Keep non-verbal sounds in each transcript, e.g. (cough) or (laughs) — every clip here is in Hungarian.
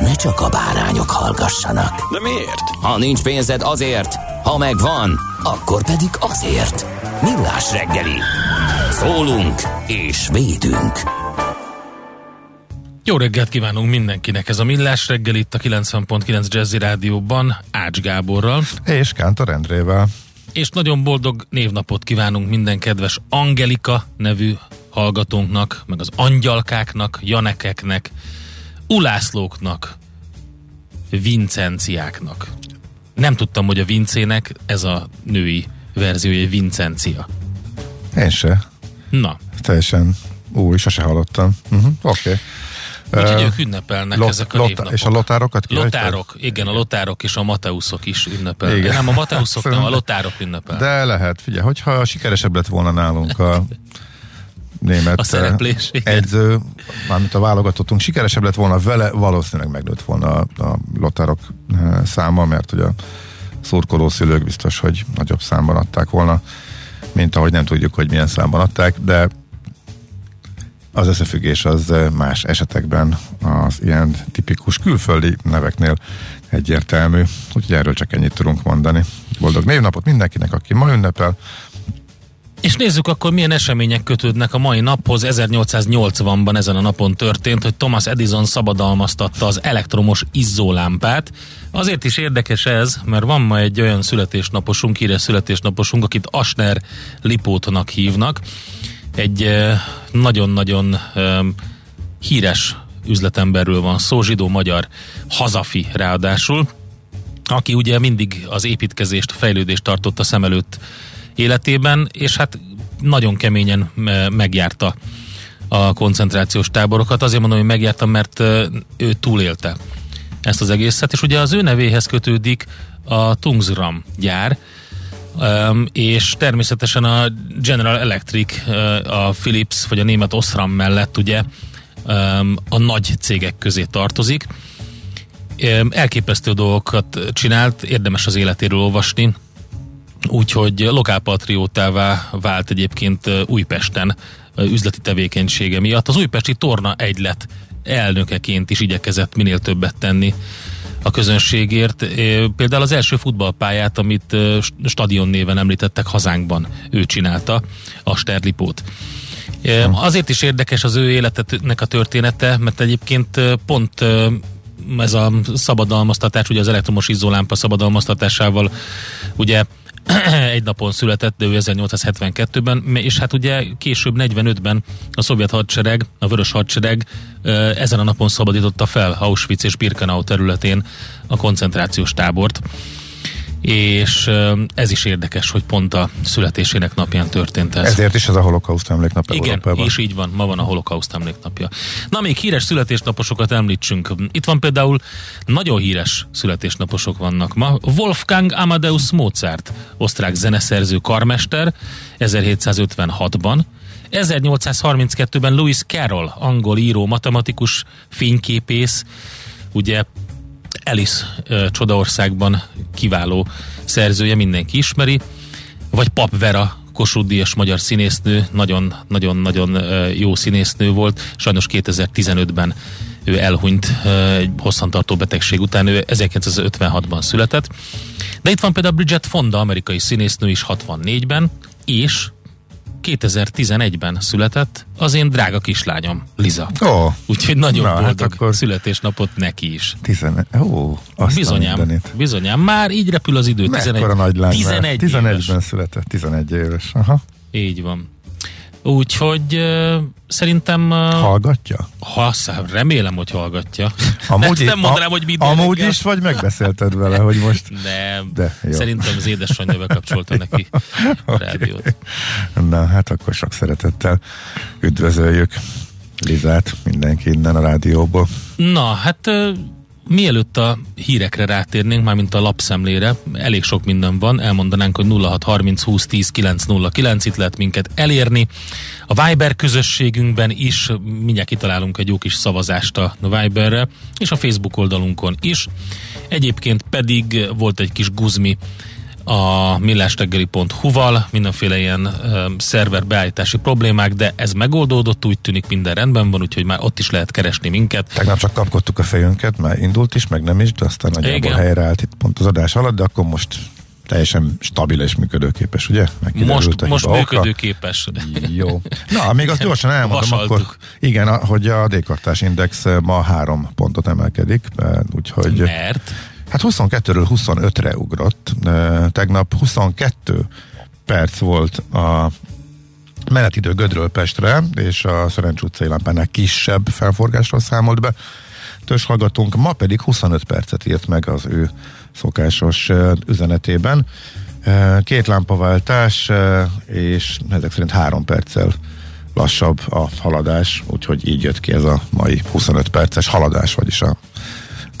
ne csak a bárányok hallgassanak. De miért? Ha nincs pénzed azért, ha megvan, akkor pedig azért. Millás reggeli. Szólunk és védünk. Jó reggelt kívánunk mindenkinek! Ez a Millás reggel itt a 90.9 Jazzy Rádióban Ács Gáborral. És Kántor Endrével. És nagyon boldog névnapot kívánunk minden kedves Angelika nevű hallgatónknak, meg az angyalkáknak, janekeknek, ulászlóknak, vincenciáknak. Nem tudtam, hogy a vincének ez a női verziója, Vincencia. Én se. Na, Teljesen új, sose hallottam. Uh-huh. Oké. Okay. úgyhogy ők ünnepelnek lot- ezek a lot- névnapok. és a lotárokat kihagytad? Lotárok, igen, a lotárok és a Mateuszok is ünnepelnek. Igen. Nem, a Mateuszok nem, a lotárok ünnepelnek. De lehet, figyelj, hogyha sikeresebb lett volna nálunk a német A szereplés, igen. edző, mármint a válogatottunk, sikeresebb lett volna vele, valószínűleg megnőtt volna a, a lotárok száma, mert hogy a szurkoló szülők biztos, hogy nagyobb számban adták volna, mint ahogy nem tudjuk, hogy milyen számban adták, de az összefüggés az más esetekben az ilyen tipikus külföldi neveknél egyértelmű, úgyhogy erről csak ennyit tudunk mondani. Boldog névnapot mindenkinek, aki ma ünnepel, És nézzük akkor, milyen események kötődnek a mai naphoz. 1880-ban ezen a napon történt, hogy Thomas Edison szabadalmaztatta az elektromos izzólámpát. Azért is érdekes ez, mert van ma egy olyan születésnaposunk, híres születésnaposunk, akit Asner Lipótnak hívnak. Egy eh, nagyon-nagyon eh, híres üzletemberről van szó, zsidó-magyar hazafi ráadásul, aki ugye mindig az építkezést, fejlődést tartotta szem előtt életében, és hát nagyon keményen me- megjárta a koncentrációs táborokat. Azért mondom, hogy megjárta, mert ő túlélte ezt az egészet, és ugye az ő nevéhez kötődik a Tungsram gyár, és természetesen a General Electric, a Philips vagy a német Osram mellett ugye a nagy cégek közé tartozik. Elképesztő dolgokat csinált, érdemes az életéről olvasni, úgyhogy lokálpatriótává vált egyébként Újpesten üzleti tevékenysége miatt. Az újpesti torna egylet elnökeként is igyekezett minél többet tenni a közönségért. Például az első futballpályát, amit stadion néven említettek hazánkban, ő csinálta, a Sterlipót. Eh, Azért is érdekes az ő életnek a története, mert egyébként pont ez a szabadalmaztatás, ugye az elektromos izzólámpa szabadalmaztatásával ugye (clears throat) egy napon született, de ő 1872-ben, és hát ugye később 45-ben a szovjet hadsereg, a vörös hadsereg ezen a napon szabadította fel Auschwitz és Birkenau területén a koncentrációs tábort. És ez is érdekes, hogy pont a születésének napján történt ez. ezért is ez a holokauszt emléknap Igen, Európában. és így van, ma van a holokauszt emléknapja. Na, még híres születésnaposokat említsünk. Itt van például nagyon híres születésnaposok vannak ma. Wolfgang Amadeus Mozart, osztrák zeneszerző karmester, 1756-ban. 1832-ben Lewis Carroll, angol író, matematikus, fényképész, ugye Alice Csodaországban kiváló szerzője, mindenki ismeri, vagy Pap Vera, Kossuth magyar színésznő, nagyon-nagyon-nagyon jó színésznő volt, sajnos 2015-ben ő elhunyt egy hosszantartó betegség után, ő 1956-ban született. De itt van például Bridget Fonda, amerikai színésznő is 64-ben, és 2011-ben született az én drága kislányom, Liza. Ó, Úgyhogy nagyon Na, hát boldog akkor- születésnapot neki is. 11. Ó, azt Bizonyám, mindenit. bizonyám, már így repül az idő. Mekkora nagy lány 11 11 éves. 11-ben született, 11 éves. Aha. Így van. Úgyhogy uh, szerintem, uh, Hallgatja? ha remélem, hogy hallgatja. Amúgy, nem, nem mondanám, a- hogy minden Amúgy is, vagy megbeszélted vele, hogy most... Nem, De, jó. szerintem az édesanyja bekapcsolta neki (laughs) a rádiót. Na, hát akkor sok szeretettel üdvözöljük Lizát, mindenki innen a rádióból. Na, hát mielőtt a hírekre rátérnénk, mármint a lapszemlére, elég sok minden van, elmondanánk, hogy 0630 20 10 909, itt lehet minket elérni. A Viber közösségünkben is mindjárt kitalálunk egy jó kis szavazást a Viberre, és a Facebook oldalunkon is. Egyébként pedig volt egy kis guzmi a millástegeli.hu-val, mindenféle ilyen ö, szerver beállítási problémák, de ez megoldódott, úgy tűnik minden rendben van, úgyhogy már ott is lehet keresni minket. Tegnap csak kapkodtuk a fejünket, már indult is, meg nem is, de aztán nagyjából Igen. helyreállt itt pont az adás alatt, de akkor most teljesen stabil és működőképes, ugye? Most, most működőképes. Jó. Na, még azt gyorsan elmondom, Vasaltuk. akkor igen, hogy a D-kartás index ma három pontot emelkedik, úgyhogy Mert hát 22-ről 25-re ugrott. Tegnap 22 perc volt a menetidő Gödről Pestre, és a Szerencs utcai lámpánál kisebb felforgásról számolt be. Tös hallgatunk, ma pedig 25 percet írt meg az ő szokásos üzenetében. Két lámpaváltás, és ezek szerint három perccel lassabb a haladás, úgyhogy így jött ki ez a mai 25 perces haladás, vagyis a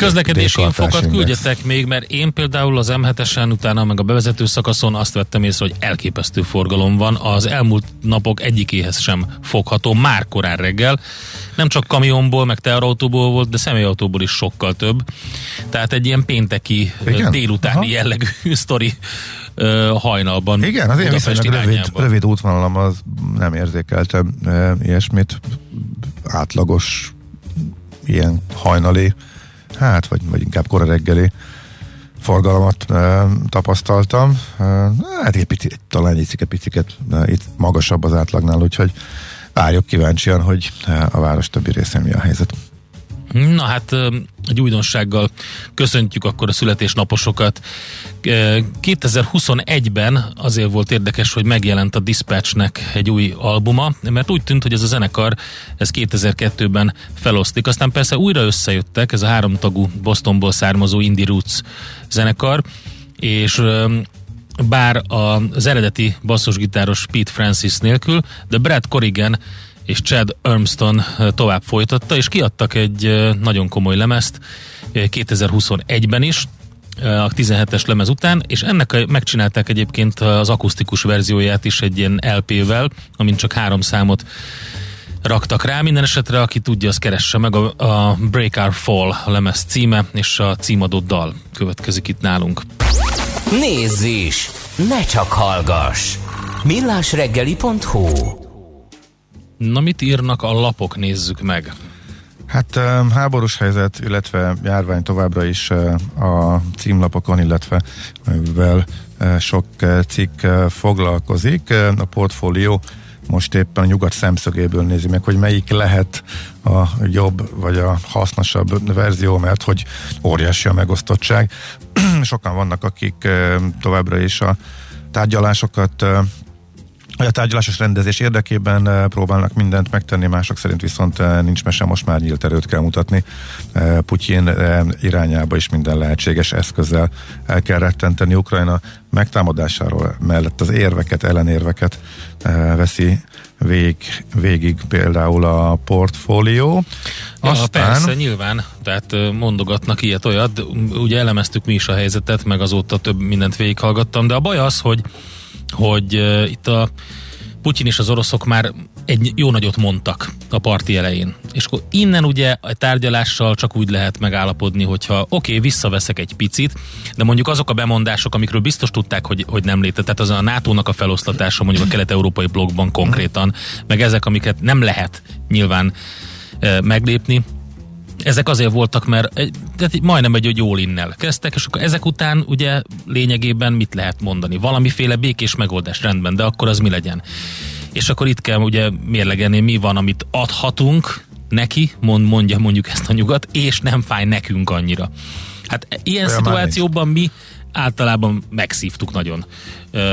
közlekedési infokat küldjetek még, mert én például az M7-esen utána meg a bevezető szakaszon azt vettem észre, hogy elképesztő forgalom van. Az elmúlt napok egyikéhez sem fogható, már korán reggel. Nem csak kamionból, meg teherautóból volt, de személyautóból is sokkal több. Tehát egy ilyen pénteki Igen? délutáni Aha. jellegű (laughs) sztori ö, hajnalban. Igen, az én viszonylag rövid, rövid útvonalam az nem érzékeltem e, ilyesmit. Átlagos ilyen hajnali, hát vagy, vagy inkább kora reggeli forgalmat e, tapasztaltam. E, hát egy picit, talán egy picit, picit e, itt magasabb az átlagnál, úgyhogy várjuk kíváncsian, hogy a város többi részén mi a helyzet. Na hát egy újdonsággal köszöntjük akkor a születésnaposokat. Ö, 2021-ben azért volt érdekes, hogy megjelent a Dispatchnek egy új albuma, mert úgy tűnt, hogy ez a zenekar ez 2002-ben felosztik. Aztán persze újra összejöttek, ez a háromtagú Bostonból származó Indie Roots zenekar, és bár az eredeti basszusgitáros Pete Francis nélkül, de Brad Corrigan és Chad Armstrong tovább folytatta, és kiadtak egy ö, nagyon komoly lemezt ö, 2021-ben is, ö, a 17-es lemez után, és ennek megcsinálták egyébként az akusztikus verzióját is egy ilyen LP-vel, amint csak három számot raktak rá. Minden esetre, aki tudja, az keresse meg a, a Break Our Fall lemez címe, és a címadó dal következik itt nálunk. Nézz is! Ne csak hallgass! millásreggeli.hu Na mit írnak a lapok, nézzük meg. Hát háborús helyzet, illetve járvány továbbra is a címlapokon, illetve mivel sok cikk foglalkozik. A portfólió most éppen a nyugat szemszögéből nézi meg, hogy melyik lehet a jobb vagy a hasznosabb verzió, mert hogy óriási a megosztottság. (clears throat) Sokan vannak, akik továbbra is a tárgyalásokat hogy a tárgyalásos rendezés érdekében eh, próbálnak mindent megtenni, mások szerint viszont eh, nincs mese, most már nyílt erőt kell mutatni. Eh, Putyin irányába is minden lehetséges eszközzel el kell rettenteni Ukrajna megtámadásáról, mellett az érveket, ellenérveket veszi vég, végig például a portfólió. Aztán... Persze, nyilván, tehát mondogatnak ilyet olyat, ugye elemeztük mi is a helyzetet, meg azóta több mindent végighallgattam, de a baj az, hogy, hogy uh, itt a Putyin és az oroszok már egy jó nagyot mondtak a parti elején. És akkor innen ugye a tárgyalással csak úgy lehet megállapodni, hogyha oké, okay, visszaveszek egy picit, de mondjuk azok a bemondások, amikről biztos tudták, hogy, hogy nem létezett, tehát az a NATO-nak a feloszlatása mondjuk a kelet-európai blogban konkrétan, meg ezek, amiket nem lehet nyilván e, meglépni, ezek azért voltak, mert egy, tehát majdnem egy, egy jól innel kezdtek, és akkor ezek után ugye lényegében mit lehet mondani? Valamiféle békés megoldás rendben, de akkor az mi legyen? és akkor itt kell ugye mérlegelni, mi van, amit adhatunk neki, mond, mondja mondjuk ezt a nyugat, és nem fáj nekünk annyira. Hát ilyen Olyan szituációban mi általában megszívtuk nagyon,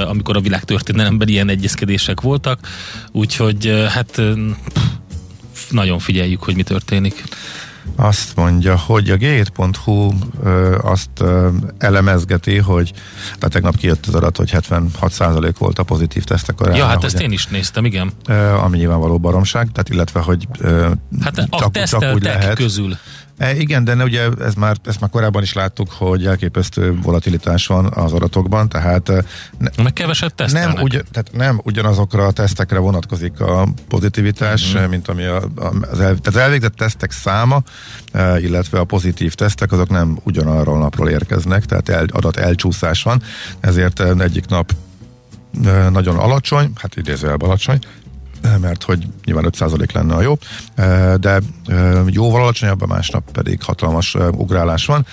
amikor a világtörténelemben ilyen egyezkedések voltak, úgyhogy hát nagyon figyeljük, hogy mi történik. Azt mondja, hogy a g7.hu ö, azt ö, elemezgeti, hogy tehát tegnap kijött az adat, hogy 76% volt a pozitív tesztek aránya. Ja, hát ezt én is néztem, igen. Ö, ami nyilvánvaló baromság, tehát illetve, hogy ö, Hát a csak, csak úgy lehet. közül. E, igen, de ne, ugye ez már, ezt már korábban is láttuk, hogy elképesztő volatilitás van az adatokban, tehát e, ne, Meg keveset tesztelnek. nem, ugy, tehát nem ugyanazokra a tesztekre vonatkozik a pozitivitás, mm. mint ami a, a, az, el, tehát elvégzett tesztek száma, e, illetve a pozitív tesztek, azok nem ugyanarról napról érkeznek, tehát el, adat elcsúszás van, ezért e, egyik nap e, nagyon alacsony, hát idézőjelben alacsony, mert hogy nyilván 5% lenne a jó, e, de e, jóval alacsonyabb, a másnap pedig hatalmas ugrálás van,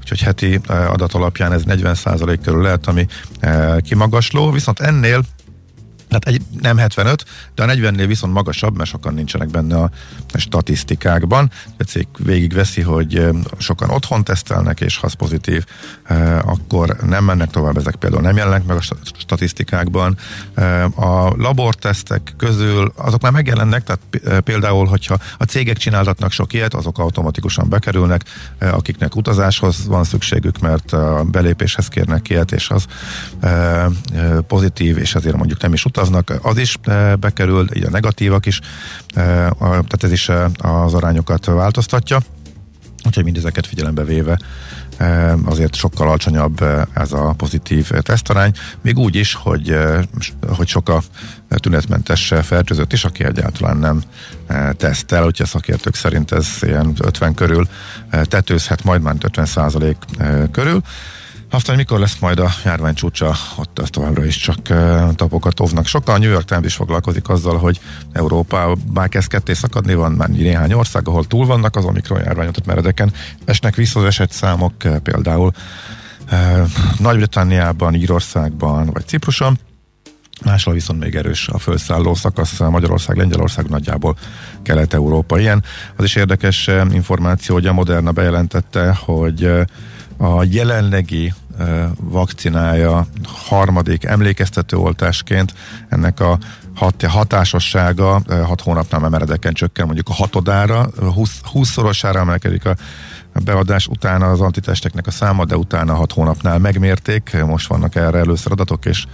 úgyhogy heti adat alapján ez 40% körül lehet, ami kimagasló, viszont ennél Hát egy, nem 75, de a 40-nél viszont magasabb, mert sokan nincsenek benne a statisztikákban. A cég végigveszi, hogy sokan otthon tesztelnek, és ha pozitív, akkor nem mennek tovább, ezek például nem jelennek meg a sta- statisztikákban. A labortesztek közül azok már megjelennek, tehát eh, például, hogyha a cégek csináltatnak sok ilyet, azok automatikusan bekerülnek, akiknek utazáshoz van szükségük, mert a belépéshez kérnek ilyet, és az pozitív, és ezért mondjuk nem is utaznak, az is eh, bekerül, így a negatívak is, eh, tehát ez is eh, az arányokat változtatja. Úgyhogy mindezeket figyelembe véve azért sokkal alacsonyabb ez a pozitív tesztarány, még úgy is, hogy, hogy sok a tünetmentes fertőzött is, aki egyáltalán nem tesztel, úgyhogy a szakértők szerint ez ilyen 50 körül tetőzhet, majd már 50 százalék körül. Aztán, mikor lesz majd a járvány csúcsa, ott továbbra is csak uh, tapokat óvnak. Sokan a New York Times is foglalkozik azzal, hogy Európa bár kezd ketté szakadni, van már néhány ország, ahol túl vannak az Omikron járványotat meredeken. Esnek vissza az eset számok, például Nagy-Britanniában, Írországban vagy Cipruson. Máshol viszont még erős a felszálló szakasz, Magyarország, Lengyelország nagyjából Kelet-Európa ilyen. Az is érdekes információ, hogy a Moderna bejelentette, hogy a jelenlegi vakcinája harmadik emlékeztető oltásként ennek a hat, hatásossága hat hónapnál már meredeken csökken, mondjuk a hatodára, 20, 20-szorosára emelkedik a a beadás utána az antitesteknek a száma, de utána hat hónapnál megmérték, most vannak erre először adatok, és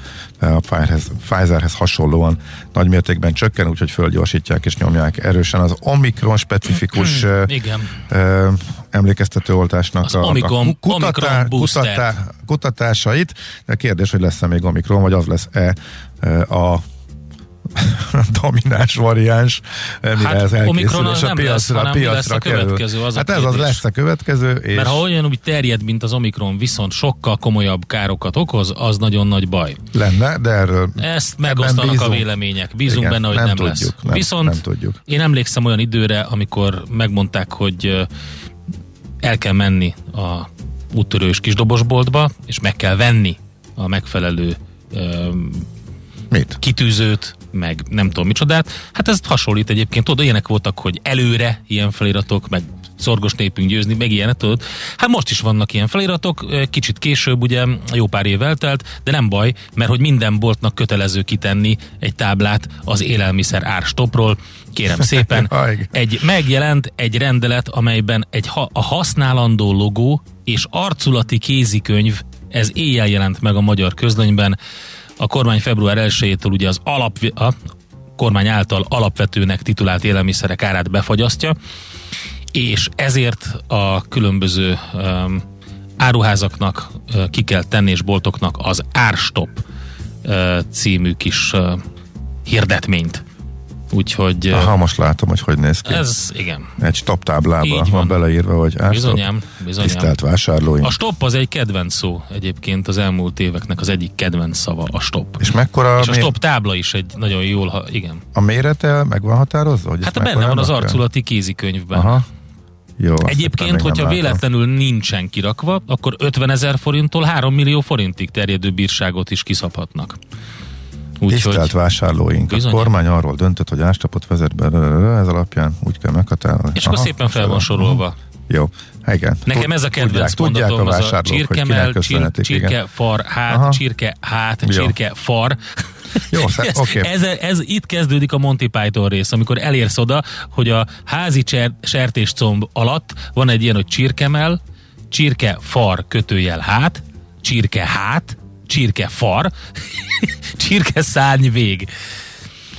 a Pfizerhez, Pfizerhez hasonlóan nagy mértékben csökken, úgyhogy fölgyorsítják és nyomják erősen az Omikron specifikus eh, Igen. emlékeztető oltásnak Az Omikron- Omikron booster. kutatásait. De kérdés, hogy lesz-e még Omikron, vagy az lesz-e a (laughs) domináns variáns, mire Hát ez elkészül, és a nem lesz, piacra, piacra lesz a következő, az a hát ez az lesz a következő, és Mert ha olyan úgy terjed, mint az Omikron, viszont sokkal komolyabb károkat okoz, az nagyon nagy baj. lenne, de erről Ezt megosztanak a bízunk. vélemények. Bízunk Igen, benne, hogy nem nem, tudjuk, lesz. nem- Viszont nem tudjuk. én emlékszem olyan időre, amikor megmondták, hogy el kell menni a úttörős kisdobosboltba, és meg kell venni a megfelelő mit? kitűzőt, meg nem tudom micsodát. Hát ez hasonlít egyébként, tudod, ilyenek voltak, hogy előre ilyen feliratok, meg szorgos népünk győzni, meg ilyenek, tudod. Hát most is vannak ilyen feliratok, kicsit később, ugye jó pár év eltelt, de nem baj, mert hogy minden boltnak kötelező kitenni egy táblát az élelmiszer árstopról. Kérem szépen, (laughs) egy megjelent egy rendelet, amelyben egy ha, a használandó logó és arculati kézikönyv, ez éjjel jelent meg a magyar közlönyben, a kormány február 1-től ugye az alap, a kormány által alapvetőnek titulált élelmiszerek árát befagyasztja, és ezért a különböző um, áruházaknak uh, ki kell tenni, és boltoknak az Árstop uh, című kis uh, hirdetményt. Úgyhogy Aha, most látom, hogy hogy néz ki. ez, igen. Egy stop táblába van van. beleírva, hogy árstop. Bizonyám, bizonyám. Tisztelt vásárlóink. A stop az egy kedvenc szó egyébként az elmúlt éveknek az egyik kedvenc szava a stop. És mekkora És a stop tábla is egy nagyon jól, ha, igen. a mérete meg van határozva? Hogy Hát benne van az arculati kézikönyvben. Aha. Jó, Egyébként, hogyha véletlenül nincsen kirakva, akkor 50 ezer forinttól 3 millió forintig terjedő bírságot is kiszabhatnak. Tisztelt Úgyhogy vásárlóink, Bizony. a kormány arról döntött, hogy ástapot vezet be, ez alapján úgy kell meghatározni. és akkor Aha, szépen fel van sorolva. Jó, igen. Nekem ez a kedvenc tudják, tudják a az a hogy csirkemel, csir, köszönhetik, igen. csirke, far, hát, Aha. csirke, hát, Jó. csirke, far. Jó, (laughs) ez, oké. ez, ez, itt kezdődik a Monty Python rész, amikor elérsz oda, hogy a házi cser, sertéscomb alatt van egy ilyen, hogy csirkemel, csirke, far, kötőjel, hát, csirke, hát, csirke, far, (laughs) csirke, szárny, vég.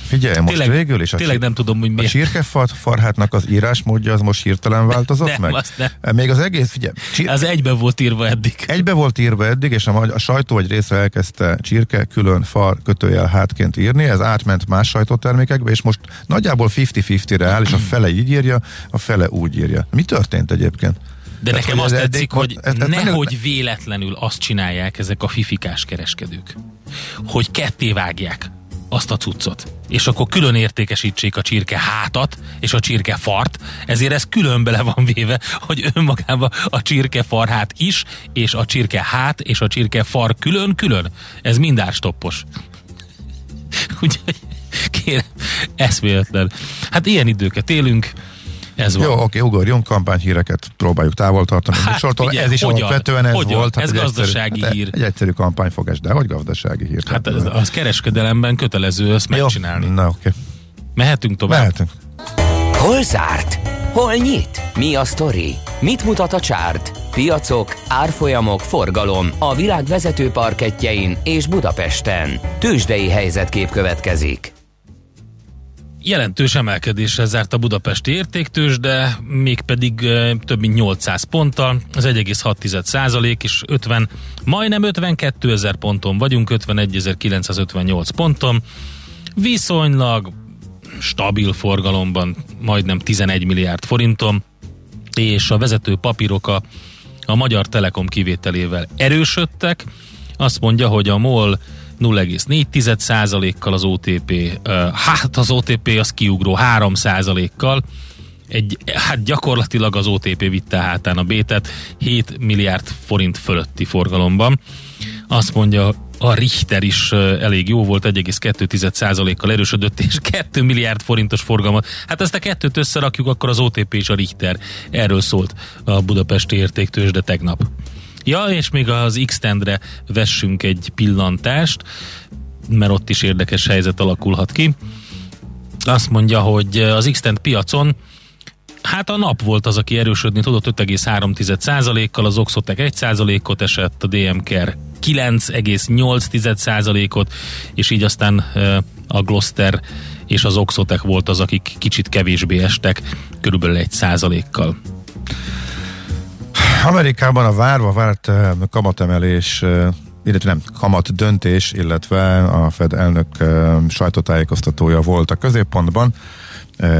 Figyelj, most Tényleg- végül is a, tényleg nem tudom, hogy a miért. csirkefat farhátnak az írásmódja az most hirtelen változott Nem, meg? azt nem. Még az egész, figyelj, csir- Az egyben volt írva eddig. Egybe volt írva eddig, és a, a sajtó egy része elkezdte csirke, külön far, kötőjel hátként írni, ez átment más sajtótermékekbe, és most nagyjából 50-50-re áll, és a (clears throat) fele így írja, a fele úgy írja. Mi történt egyébként? De Tehát, nekem azt tetszik, hogy nehogy véletlenül azt csinálják ezek a fifikás kereskedők, hogy ketté vágják azt a cuccot, és akkor külön értékesítsék a csirke hátat és a csirke fart, ezért ez külön bele van véve, hogy önmagában a csirke farhát is, és a csirke hát és a csirke far külön-külön. Ez mind árstoppos. (laughs) Úgyhogy kérem, eszméletlen. Hát ilyen időket élünk, ez van. Jó, oké, ugorjunk, kampányhíreket próbáljuk távol tartani. Hát Hát, sortól. figyelj, ez is hogyan? alapvetően ez Hogyan? volt. Ez egy gazdasági egyszerű, hír. Hát, egy egyszerű kampányfogás, de hogy gazdasági hír? Hát Tehát, az, kereskedelemben kötelező ezt jó, megcsinálni. Na oké, Mehetünk tovább? mehetünk. Hol zárt? Hol nyit? Mi a sztori? Mit mutat a csárt? Piacok, árfolyamok, forgalom a világ vezető parketjein és Budapesten. Tősdei helyzetkép következik. Jelentős emelkedésre zárt a budapesti értéktős, de mégpedig több mint 800 ponttal, az 1,6 százalék és 50, majdnem 52 ezer ponton vagyunk, 51.958 ponton. Viszonylag stabil forgalomban, majdnem 11 milliárd forinton, és a vezető papírok a, a Magyar Telekom kivételével erősödtek. Azt mondja, hogy a MOL 0,4%-kal az OTP, hát az OTP az kiugró 3%-kal, egy, hát gyakorlatilag az OTP vitte hátán a bétet 7 milliárd forint fölötti forgalomban. Azt mondja, a Richter is elég jó volt, 1,2%-kal erősödött, és 2 milliárd forintos forgalmat. Hát ezt a kettőt összerakjuk, akkor az OTP és a Richter. Erről szólt a budapesti értéktős, de tegnap. Ja, és még az x re vessünk egy pillantást, mert ott is érdekes helyzet alakulhat ki. Azt mondja, hogy az x piacon Hát a nap volt az, aki erősödni tudott 5,3%-kal, az Oxotec 1%-ot esett, a DMKR 9,8%-ot, és így aztán a Gloster és az Oxotec volt az, akik kicsit kevésbé estek, körülbelül 1%-kal. Amerikában a várva várt kamatemelés illetve nem, kamat döntés, illetve a Fed elnök sajtótájékoztatója volt a középpontban,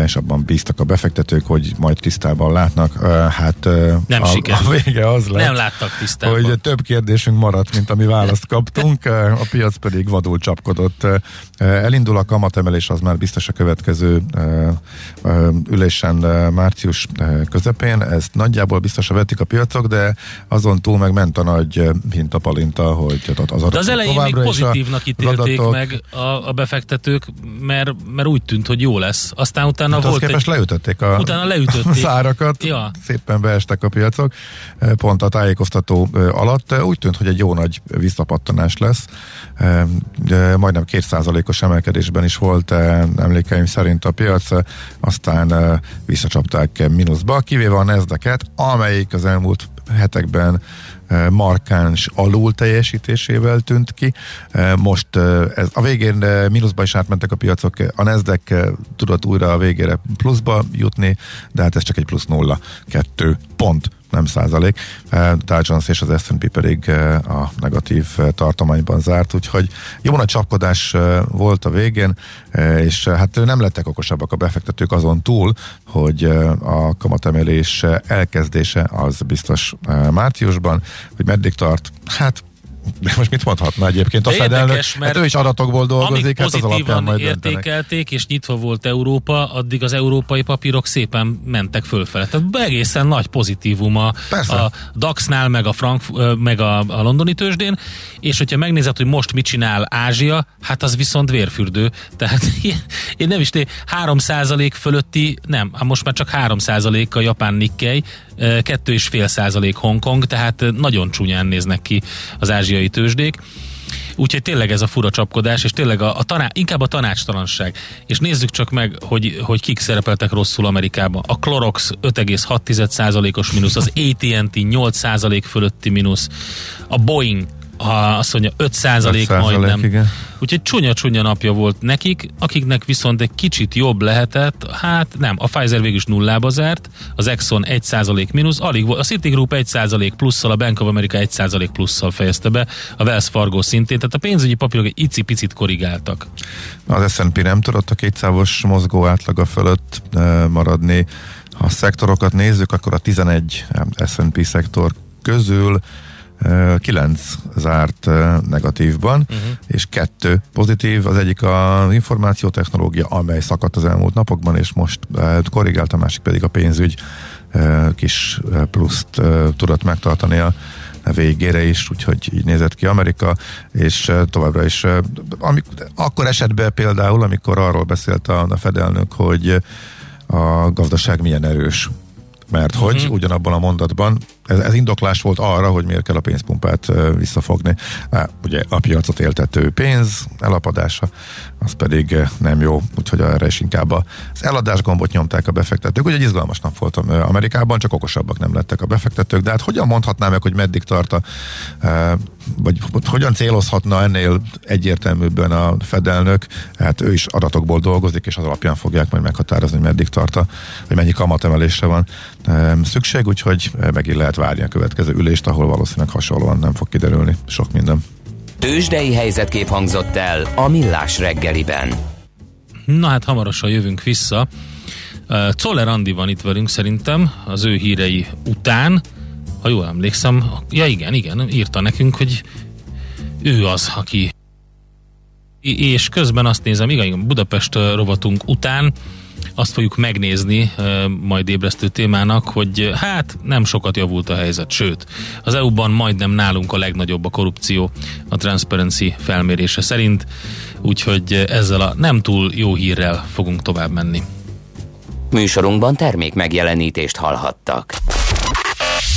és abban bíztak a befektetők, hogy majd tisztában látnak. Hát Nem a, sikerült. a vége az lett, Nem láttak tisztában. hogy több kérdésünk maradt, mint ami választ kaptunk, a piac pedig vadul csapkodott. Elindul a kamatemelés, az már biztos a következő ülésen március közepén. Ezt nagyjából biztosra vetik a piacok, de azon túl meg ment a nagy hintapalinta, hogy az adatok De az elején még pozitívnak ítélték adatok- meg a, a befektetők, mert, mert úgy tűnt, hogy jó lesz. Aztán utána Hát volt képest egy... leütötték a, Utána leütötték. (laughs) az árakat, Ja. szépen beestek a piacok, eh, pont a tájékoztató eh, alatt. Eh, Úgy tűnt, hogy egy jó nagy visszapattanás lesz, de majdnem kétszázalékos emelkedésben is volt emlékeim szerint a piac, aztán visszacsapták mínuszba, kivéve a nasdaq amelyik az elmúlt hetekben markáns alul teljesítésével tűnt ki. Most ez, a végén mínuszba is átmentek a piacok, a Nasdaq tudott újra a végére pluszba jutni, de hát ez csak egy plusz nulla, kettő pont nem százalék. Dow Jones és az S&P pedig a negatív tartományban zárt, úgyhogy jó nagy csapkodás volt a végén, és hát nem lettek okosabbak a befektetők azon túl, hogy a kamatemelés elkezdése az biztos márciusban, hogy meddig tart, hát De most mit mondhatna egyébként a De Fed elnök? mert Hát ő is adatokból dolgozik, hát az alapján majd döntenek. értékelték, és nyitva volt Európa, addig az európai papírok szépen mentek fölfele. Tehát egészen nagy pozitívum a, Persze. a DAX-nál, meg a, Frank, meg a, a londoni tőzsdén, és hogyha megnézed, hogy most mit csinál Ázsia, hát az viszont vérfürdő. Tehát (laughs) én nem is té 3% fölötti, nem, hát most már csak 3% a japán Nikkei, 2,5% Hongkong, tehát nagyon csúnyán néznek ki az ázsiai tőzsdék. Úgyhogy tényleg ez a fura csapkodás, és tényleg a, a taná, inkább a tanácstalanság. És nézzük csak meg, hogy, hogy kik szerepeltek rosszul Amerikában. A Clorox 5,6%-os mínusz, az AT&T 8% fölötti mínusz, a Boeing azt mondja 5 százalék 5% majdnem. igen. Úgyhogy csúnya-csúnya napja volt nekik, akiknek viszont egy kicsit jobb lehetett, hát nem, a Pfizer végül is nullába zárt, az Exxon 1 százalék mínusz, alig volt, a Citigroup 1 százalék plusszal, a Bank of America 1 százalék plusszal fejezte be, a Wells Fargo szintén, tehát a pénzügyi papírok egy icipicit korrigáltak. Az S&P nem tudott a kétszávos mozgó átlaga fölött maradni. Ha a szektorokat nézzük, akkor a 11 S&P szektor közül 9 zárt negatívban, uh-huh. és kettő pozitív, az egyik az információtechnológia, amely szakadt az elmúlt napokban, és most korrigált, a másik pedig a pénzügy kis pluszt tudott megtartani a végére is, úgyhogy így nézett ki Amerika, és továbbra is, amik, akkor esetben például, amikor arról beszélt a, a fedelnök, hogy a gazdaság milyen erős, mert hogy uh-huh. ugyanabban a mondatban ez, ez indoklás volt arra, hogy miért kell a pénzpumpát visszafogni. Ugye a piacot éltető pénz elapadása, az pedig nem jó, úgyhogy erre is inkább az eladás gombot nyomták a befektetők. Ugye egy izgalmas nap volt Amerikában, csak okosabbak nem lettek a befektetők, de hát hogyan mondhatnám meg, hogy meddig tart a, vagy hogyan célozhatna ennél egyértelműbben a fedelnök, hát ő is adatokból dolgozik, és az alapján fogják majd meghatározni, hogy meddig tart a, hogy mennyi kamatemelésre van szükség, úgyhogy megint lehet várni a következő ülést, ahol valószínűleg hasonlóan nem fog kiderülni sok minden. Tőzsdei helyzetkép hangzott el a Millás reggeliben. Na hát hamarosan jövünk vissza. Czoller Andi van itt velünk szerintem, az ő hírei után, ha jól emlékszem, ja igen, igen, írta nekünk, hogy ő az, aki és közben azt nézem, igen, Budapest rovatunk után azt fogjuk megnézni majd ébresztő témának, hogy hát nem sokat javult a helyzet, sőt, az EU-ban majdnem nálunk a legnagyobb a korrupció a Transparency felmérése szerint, úgyhogy ezzel a nem túl jó hírrel fogunk tovább menni. Műsorunkban termék megjelenítést hallhattak.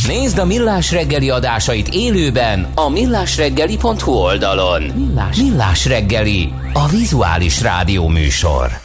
Nézd a Millás reggeli adásait élőben a millásreggeli.hu oldalon. Millás, Millás reggeli, a vizuális rádió műsor.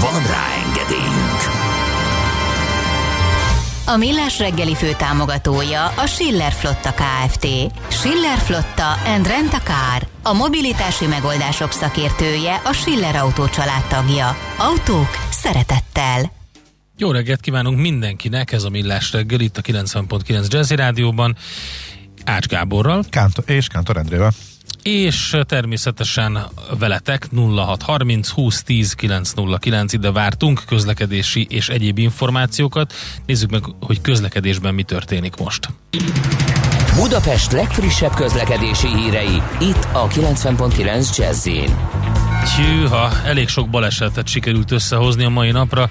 Van rá engedélyünk! A Millás reggeli fő támogatója a Schiller Flotta KFT. Schiller Flotta and Rent a Car. A mobilitási megoldások szakértője a Schiller Autó tagja. Autók szeretettel. Jó reggelt kívánunk mindenkinek, ez a Millás reggel itt a 90.9 Jazzy Rádióban. Ács Gáborral. Kántor, és Kántor Endrével. És természetesen veletek 0630 20 10 909 ide vártunk közlekedési és egyéb információkat. Nézzük meg, hogy közlekedésben mi történik most. Budapest legfrissebb közlekedési hírei itt a 90.9 jazz Hűha, elég sok balesetet sikerült összehozni a mai napra.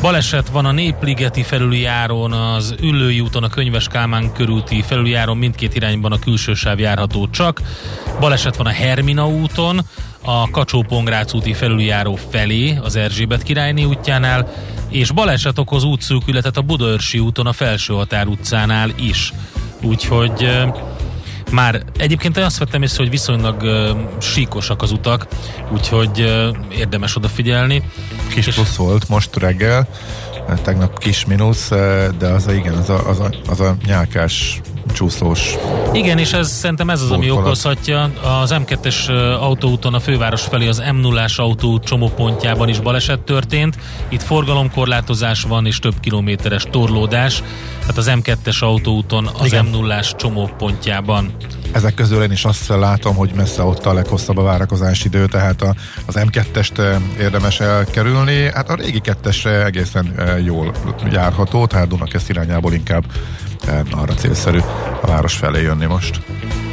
Baleset van a Népligeti felüljáron, az Üllői úton, a Könyves Kálmán körúti felüljáron mindkét irányban a külső sáv járható csak. Baleset van a Hermina úton, a kacsó úti felüljáró felé, az Erzsébet királyné útjánál, és baleset okoz útszűkületet a Budaörsi úton, a Felső Határ utcánál is. Úgyhogy Már egyébként azt vettem észre, hogy viszonylag uh, síkosak az utak, úgyhogy uh, érdemes odafigyelni. Kis És- plusz volt most reggel, tegnap kis mínusz, de az a, igen, az a, az a, az a nyálkás csúszós Igen, és ez szerintem ez az, ami okozhatja. Az M2-es ö, autóúton a főváros felé az M0-ás autóút csomópontjában is baleset történt. Itt forgalomkorlátozás van és több kilométeres torlódás. Tehát az M2-es autóúton az Igen. M0-ás csomópontjában. Ezek közül én is azt látom, hogy messze ott a leghosszabb a várakozási idő, tehát a, az M2-est eh, érdemes elkerülni. Hát a régi kettesre egészen jól járható, tehát Dunakeszt irányából inkább eh, arra célszerű a város felé jönni most.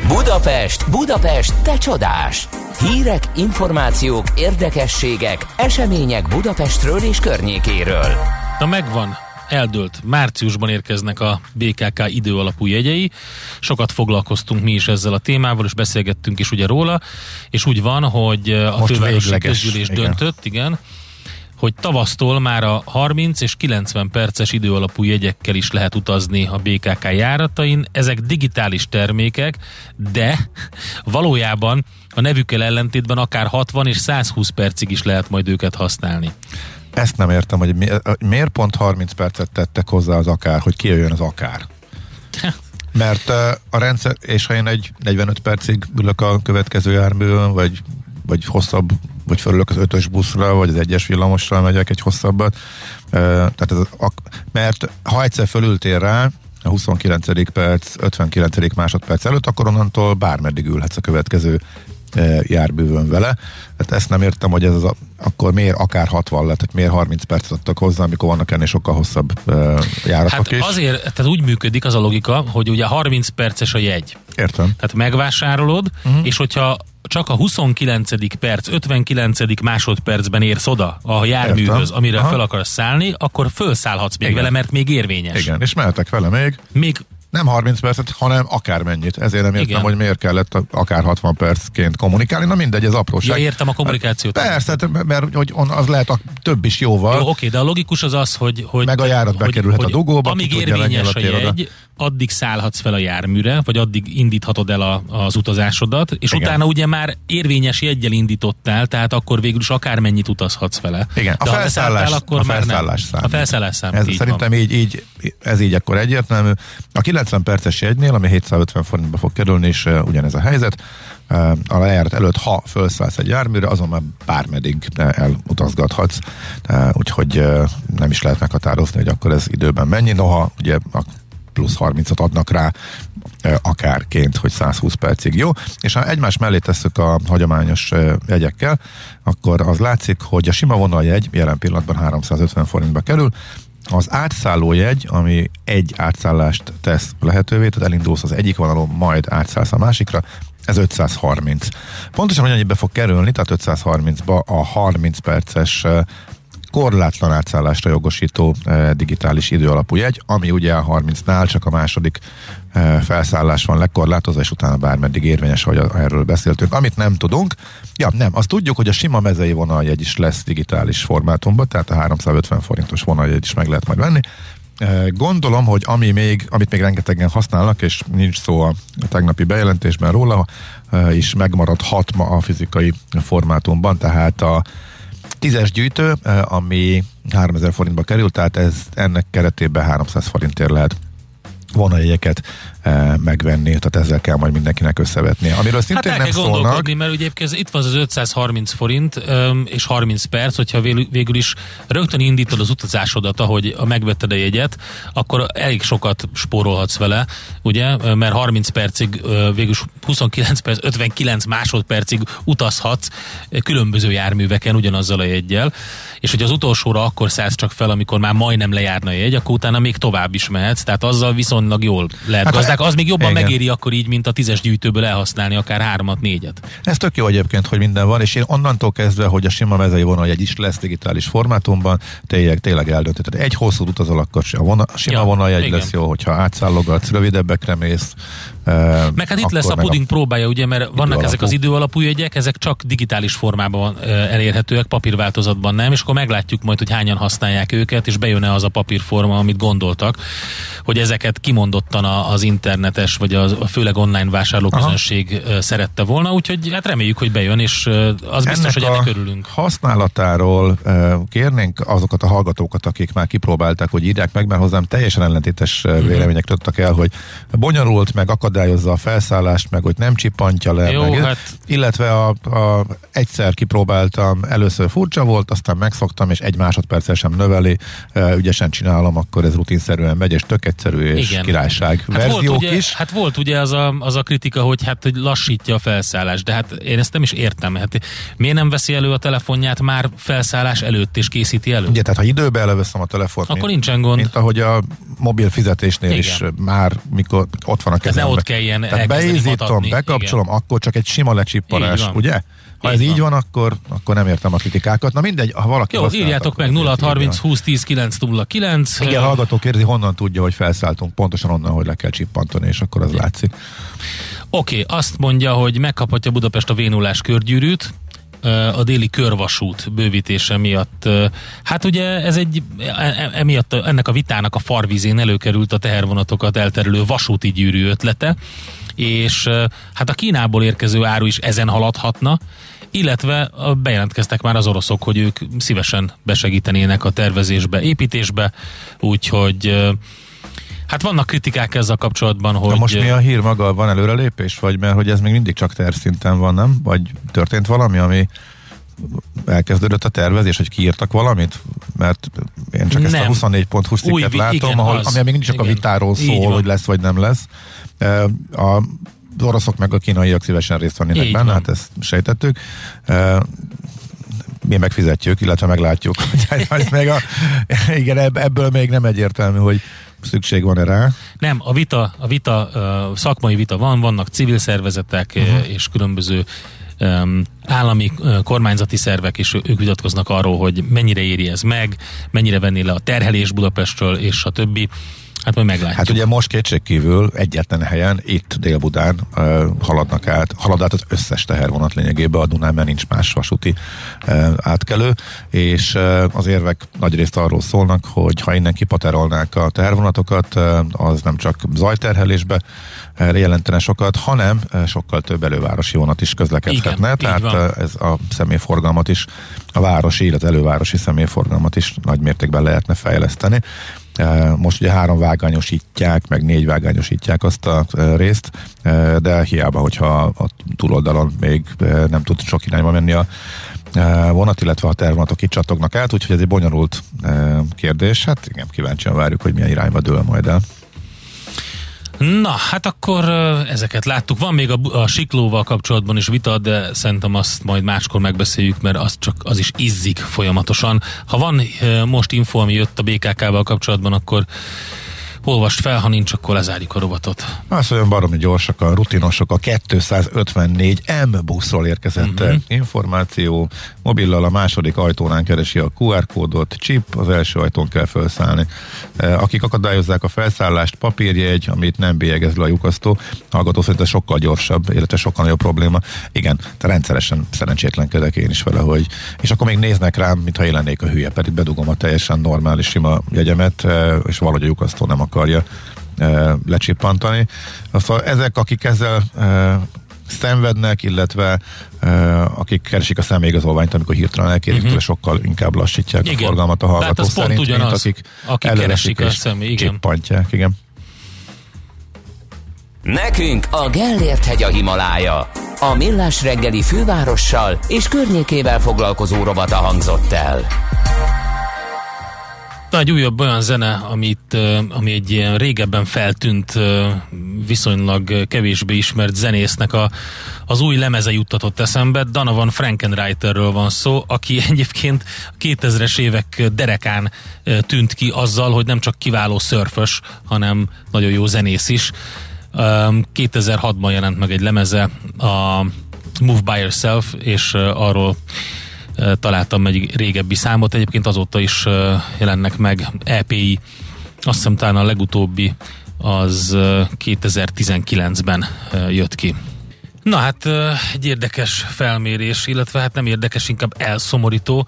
Budapest, Budapest, te csodás! Hírek, információk, érdekességek, események Budapestről és környékéről. Na megvan, eldőlt. Márciusban érkeznek a BKK időalapú jegyei. Sokat foglalkoztunk mi is ezzel a témával, és beszélgettünk is ugye róla, és úgy van, hogy a Most fővárosi végleges, közgyűlés igen. döntött, igen, hogy tavasztól már a 30 és 90 perces időalapú jegyekkel is lehet utazni a BKK járatain. Ezek digitális termékek, de valójában a nevükkel ellentétben akár 60 és 120 percig is lehet majd őket használni. Ezt nem értem, hogy mi, miért pont 30 percet tettek hozzá az akár, hogy kijöjjön az akár. (laughs) Mert a rendszer, és ha én egy 45 percig ülök a következő járművön, vagy, vagy hosszabb, vagy fölülök az ötös buszra, vagy az egyes villamosra megyek egy hosszabbat, tehát ez, mert ha egyszer fölültél rá, a 29. perc, 59. másodperc előtt, akkor onnantól bármeddig ülhetsz a következő járművön vele. Hát ezt nem értem, hogy ez az a, akkor miért akár 60 lett, tehát miért 30 percet adtak hozzá, amikor vannak ennél sokkal hosszabb e, járatok Hát is. azért, tehát úgy működik az a logika, hogy ugye 30 perces a jegy. Értem. Tehát megvásárolod, uh-huh. és hogyha csak a 29. perc, 59. másodpercben érsz oda a járműhöz, Értem. amire Aha. fel akarsz szállni, akkor felszállhatsz még Igen. vele, mert még érvényes. Igen, és mehetek vele még. Még Nem 30 percet, hanem akármennyit. Ezért nem értem, Igen. hogy miért kellett akár 60 percként kommunikálni. Na mindegy, ez apróság. Ja, értem a kommunikációt. Persze, hát, mert hogy on, az lehet a több is jóval. Jó, oké, de a logikus az az, hogy, hogy Meg a járat bekerülhet hogy a dugóba, amíg érvényes a oda. jegy, addig szállhatsz fel a járműre, vagy addig indíthatod el a, az utazásodat, és Igen. utána ugye már érvényes jeggyel indítottál, tehát akkor végül is akármennyit utazhatsz vele. Igen, a De felszállás, akkor a már nem. felszállás számít. A felszállás számít, Ez így szerintem így, így, ez így akkor egyértelmű. A 90 perces jegynél, ami 750 forintba fog kerülni, és uh, ugyanez a helyzet, uh, a lejárat előtt, ha felszállsz egy járműre, azon már bármeddig elutazgathatsz, uh, úgyhogy uh, nem is lehet meghatározni, hogy akkor ez időben mennyi, noha ugye a plusz 30-at adnak rá akárként, hogy 120 percig. Jó, és ha egymás mellé tesszük a hagyományos jegyekkel, akkor az látszik, hogy a sima vonaljegy jelen pillanatban 350 forintba kerül, az átszálló jegy, ami egy átszállást tesz lehetővé, tehát elindulsz az egyik vonalon, majd átszállsz a másikra, ez 530. Pontosan, hogy annyibe fog kerülni, tehát 530-ba a 30 perces korlátlan átszállásra jogosító digitális időalapú jegy, ami ugye a 30-nál csak a második e, felszállás van lekorlátozva, és utána bármeddig érvényes, ahogy erről beszéltünk. Amit nem tudunk, ja nem, azt tudjuk, hogy a sima mezei vonaljegy is lesz digitális formátumban, tehát a 350 forintos vonaljegy is meg lehet majd venni. Gondolom, hogy ami még, amit még rengetegen használnak, és nincs szó a tegnapi bejelentésben róla, is megmaradhat ma a fizikai formátumban, tehát a tízes gyűjtő, ami 3000 forintba került, tehát ez ennek keretében 300 forintért lehet vonajegyeket megvenni, tehát ezzel kell majd mindenkinek összevetnie. Amiről Hát szintén el nem kell szólnak, mert ugye itt van az 530 forint és 30 perc, hogyha végül, is rögtön indítod az utazásodat, ahogy megvetted a jegyet, akkor elég sokat spórolhatsz vele, ugye, mert 30 percig, végül is 29 perc, 59 másodpercig utazhatsz ö, különböző járműveken ugyanazzal a jegyel, és hogy az utolsóra akkor szállsz csak fel, amikor már majdnem lejárna a jegy, akkor utána még tovább is mehetsz, tehát azzal viszonylag jól lehet Hát, gazdák. Az még jobban igen. megéri akkor így, mint a tízes gyűjtőből elhasználni akár hármat, négyet. Ez tök jó egyébként, hogy minden van, és én onnantól kezdve, hogy a sima mezei vonaljegy is lesz digitális formátumban, tényleg, tényleg eldöntötted. Egy hosszú utazol, akkor a, vona, a sima Ja, vonaljegy lesz jó, hogyha átszállogatsz, rövidebbekre mész. Meg hát itt lesz a puding próbája, ugye, mert vannak ezek az időalapú jegyek, ezek csak digitális formában elérhetőek, papírváltozatban nem, és akkor meglátjuk majd, hogy hányan használják őket, és bejön-e az a papírforma, amit gondoltak, hogy ezeket kimondottan a- az Inter internetes, vagy a, a főleg online vásárlóközönség Aha. szerette volna, úgyhogy hát reméljük, hogy bejön, és az biztos, ennek hogy ennek örülünk. használatáról kérnénk azokat a hallgatókat, akik már kipróbálták, hogy írják meg, mert hozzám teljesen ellentétes uh-huh. vélemények tudtak el, hogy bonyolult, meg akadályozza a felszállást, meg hogy nem csippantja le, Jó, meg, hát... illetve a, a, egyszer kipróbáltam, először furcsa volt, aztán megszoktam, és egy másodperccel sem növeli, ügyesen csinálom, akkor ez rutinszerűen megy, és tök egyszerű, és Igen. királyság. Hát Verziók volt ugye, is. Hát volt ugye az a, az a kritika, hogy hát hogy lassítja a felszállást, de hát én ezt nem is értem. Hát miért nem veszi elő a telefonját már felszállás előtt, és készíti elő? Ugye, tehát ha időbe előveszem a telefont, akkor mint, nincsen gond. Mint ahogy a mobil fizetésnél Igen. is már, mikor ott van a kezemben. Kelljen Tehát beizítom, bekapcsolom, Igen. akkor csak egy sima lecsippanás, ugye? Ha ez így van, akkor, akkor nem értem a kritikákat. Na mindegy, ha valaki Jó, írjátok meg 0630 20 10 909. Igen, hallgató kérdezi, honnan tudja, hogy felszálltunk. Pontosan onnan, hogy le kell csippantani, és akkor az látszik. Oké, okay, azt mondja, hogy megkaphatja Budapest a vénulás körgyűrűt, a déli körvasút bővítése miatt. Hát ugye ez egy, e, e, emiatt ennek a vitának a farvizén előkerült a tehervonatokat elterülő vasúti gyűrű ötlete, és hát a Kínából érkező áru is ezen haladhatna, illetve bejelentkeztek már az oroszok, hogy ők szívesen besegítenének a tervezésbe, építésbe, úgyhogy Hát vannak kritikák ezzel kapcsolatban, hogy... Na most mi a hír maga? Van előrelépés? Vagy mert hogy ez még mindig csak tervszinten van, nem? Vagy történt valami, ami elkezdődött a tervezés, hogy kiírtak valamit? Mert én csak nem. ezt a 24 pont cikket látom, igen, ahol, az. ami még mindig csak igen. a vitáról szól, hogy lesz vagy nem lesz. A az oroszok meg a kínaiak szívesen részt vennének Így benne, van. hát ezt sejtettük. Mi megfizetjük, illetve meglátjuk. (laughs) Hogy még a, igen, ebből még nem egyértelmű, hogy szükség van erre? Nem, a vita, a vita szakmai vita van, vannak civil szervezetek uh-huh. és különböző állami kormányzati szervek, és ők vitatkoznak arról, hogy mennyire éri ez meg, mennyire venné le a terhelés Budapestről, és a többi. Hát majd meglátjuk. Hát ugye most kétségkívül egyetlen helyen, itt Dél-Budán uh, haladnak át, halad át az összes tehervonat lényegében a Dunán, mert nincs más vasúti uh, átkelő, és uh, az érvek nagyrészt arról szólnak, hogy ha innen kipaterolnák a tehervonatokat, uh, az nem csak zajterhelésbe uh, jelentene sokat, hanem uh, sokkal több elővárosi vonat is közlekedhetne, Igen, tehát ez a személyforgalmat is, a városi, illetve elővárosi személyforgalmat is nagy mértékben lehetne fejleszteni. Most ugye három vágányosítják, meg négy vágányosítják azt a részt, de hiába, hogyha a túloldalon még nem tud sok irányba menni a vonat, illetve a tervonatok itt csatognak át, úgyhogy ez egy bonyolult kérdés. Hát igen, kíváncsian várjuk, hogy milyen irányba dől majd el. Na, hát akkor ezeket láttuk. Van még a, a siklóval kapcsolatban is vita, de szerintem azt majd máskor megbeszéljük, mert az csak az is izzik folyamatosan. Ha van most info, ami jött a BKK-val kapcsolatban, akkor olvast fel, ha nincs, akkor lezárjuk a robotot. Azt olyan baromi gyorsak, a rutinosok, a 254 M buszról érkezett uh-huh. információ, mobillal a második ajtónál keresi a QR kódot, chip, az első ajtón kell felszállni. Eh, akik akadályozzák a felszállást, papírjegy, amit nem bélyegez le a lyukasztó, hallgató szerint ez sokkal gyorsabb, illetve sokkal nagyobb probléma. Igen, te rendszeresen szerencsétlenkedek én is vele, hogy és akkor még néznek rám, mintha én lennék a hülye, pedig bedugom a teljesen normális sima jegyemet, eh, és valahogy a lyukasztó nem akarja e, lecsippantani. Aztán ezek, akik ezzel szenvednek, illetve e, akik keresik a személyigazolványt, amikor hirtelen elkérik, uh-huh. sokkal inkább lassítják igen. a forgalmat a hallgató hát szerint, pont ugyanaz, mint akik, akik keresik a személy, igen. Igen. Nekünk a Gellért hegy a Himalája. A Millás reggeli fővárossal és környékével foglalkozó robata hangzott el. Na, egy újabb olyan zene, amit, ami egy ilyen régebben feltűnt, viszonylag kevésbé ismert zenésznek a, az új lemeze juttatott eszembe. Donovan Frankenreiterről van szó, aki (laughs) egyébként 2000-es évek derekán tűnt ki azzal, hogy nem csak kiváló szörfös, hanem nagyon jó zenész is. 2006-ban jelent meg egy lemeze, a Move By Yourself, és arról találtam egy régebbi számot, egyébként azóta is jelennek meg EPI, azt hiszem talán a legutóbbi az 2019-ben jött ki. Na hát egy érdekes felmérés, illetve hát nem érdekes, inkább elszomorító.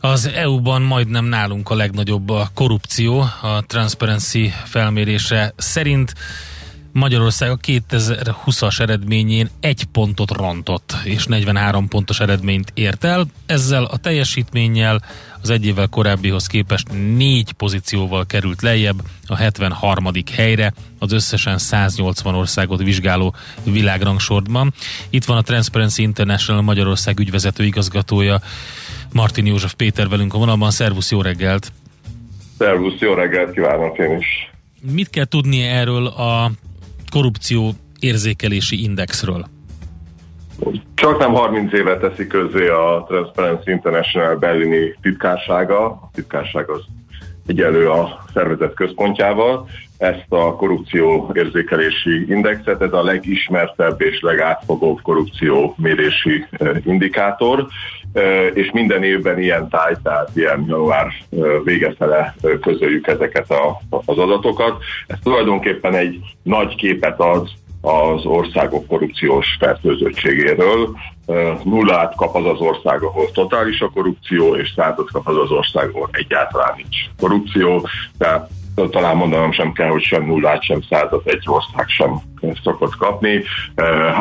Az EU-ban majdnem nálunk a legnagyobb a korrupció, a Transparency felmérése szerint Magyarország a 2020-as eredményén egy pontot rontott, és 43 pontos eredményt ért el. Ezzel a teljesítménnyel az egy évvel korábbihoz képest négy pozícióval került lejjebb a 73. helyre az összesen 180 országot vizsgáló világrangsorban. Itt van a Transparency International Magyarország ügyvezető igazgatója Martin József Péter velünk a vonalban. Szervusz, jó reggelt! Szervusz, jó reggelt kívánok én is! Mit kell tudni erről a korrupció érzékelési indexről? Csak nem 30 éve teszi közzé a Transparency International berlini titkársága. A titkárság az egyelő a szervezet központjával. Ezt a korrupció érzékelési indexet, ez a legismertebb és legátfogóbb korrupció mérési indikátor, és minden évben ilyen táj, tehát ilyen január végefele közöljük ezeket a, az adatokat. Ez tulajdonképpen egy nagy képet ad az országok korrupciós fertőzöttségéről. Nullát kap az az ország, ahol totális a korrupció, és százat kap az az ország, ahol egyáltalán nincs korrupció. Tehát talán mondanom sem kell, hogy sem nullát, sem százat egy ország sem szokott kapni.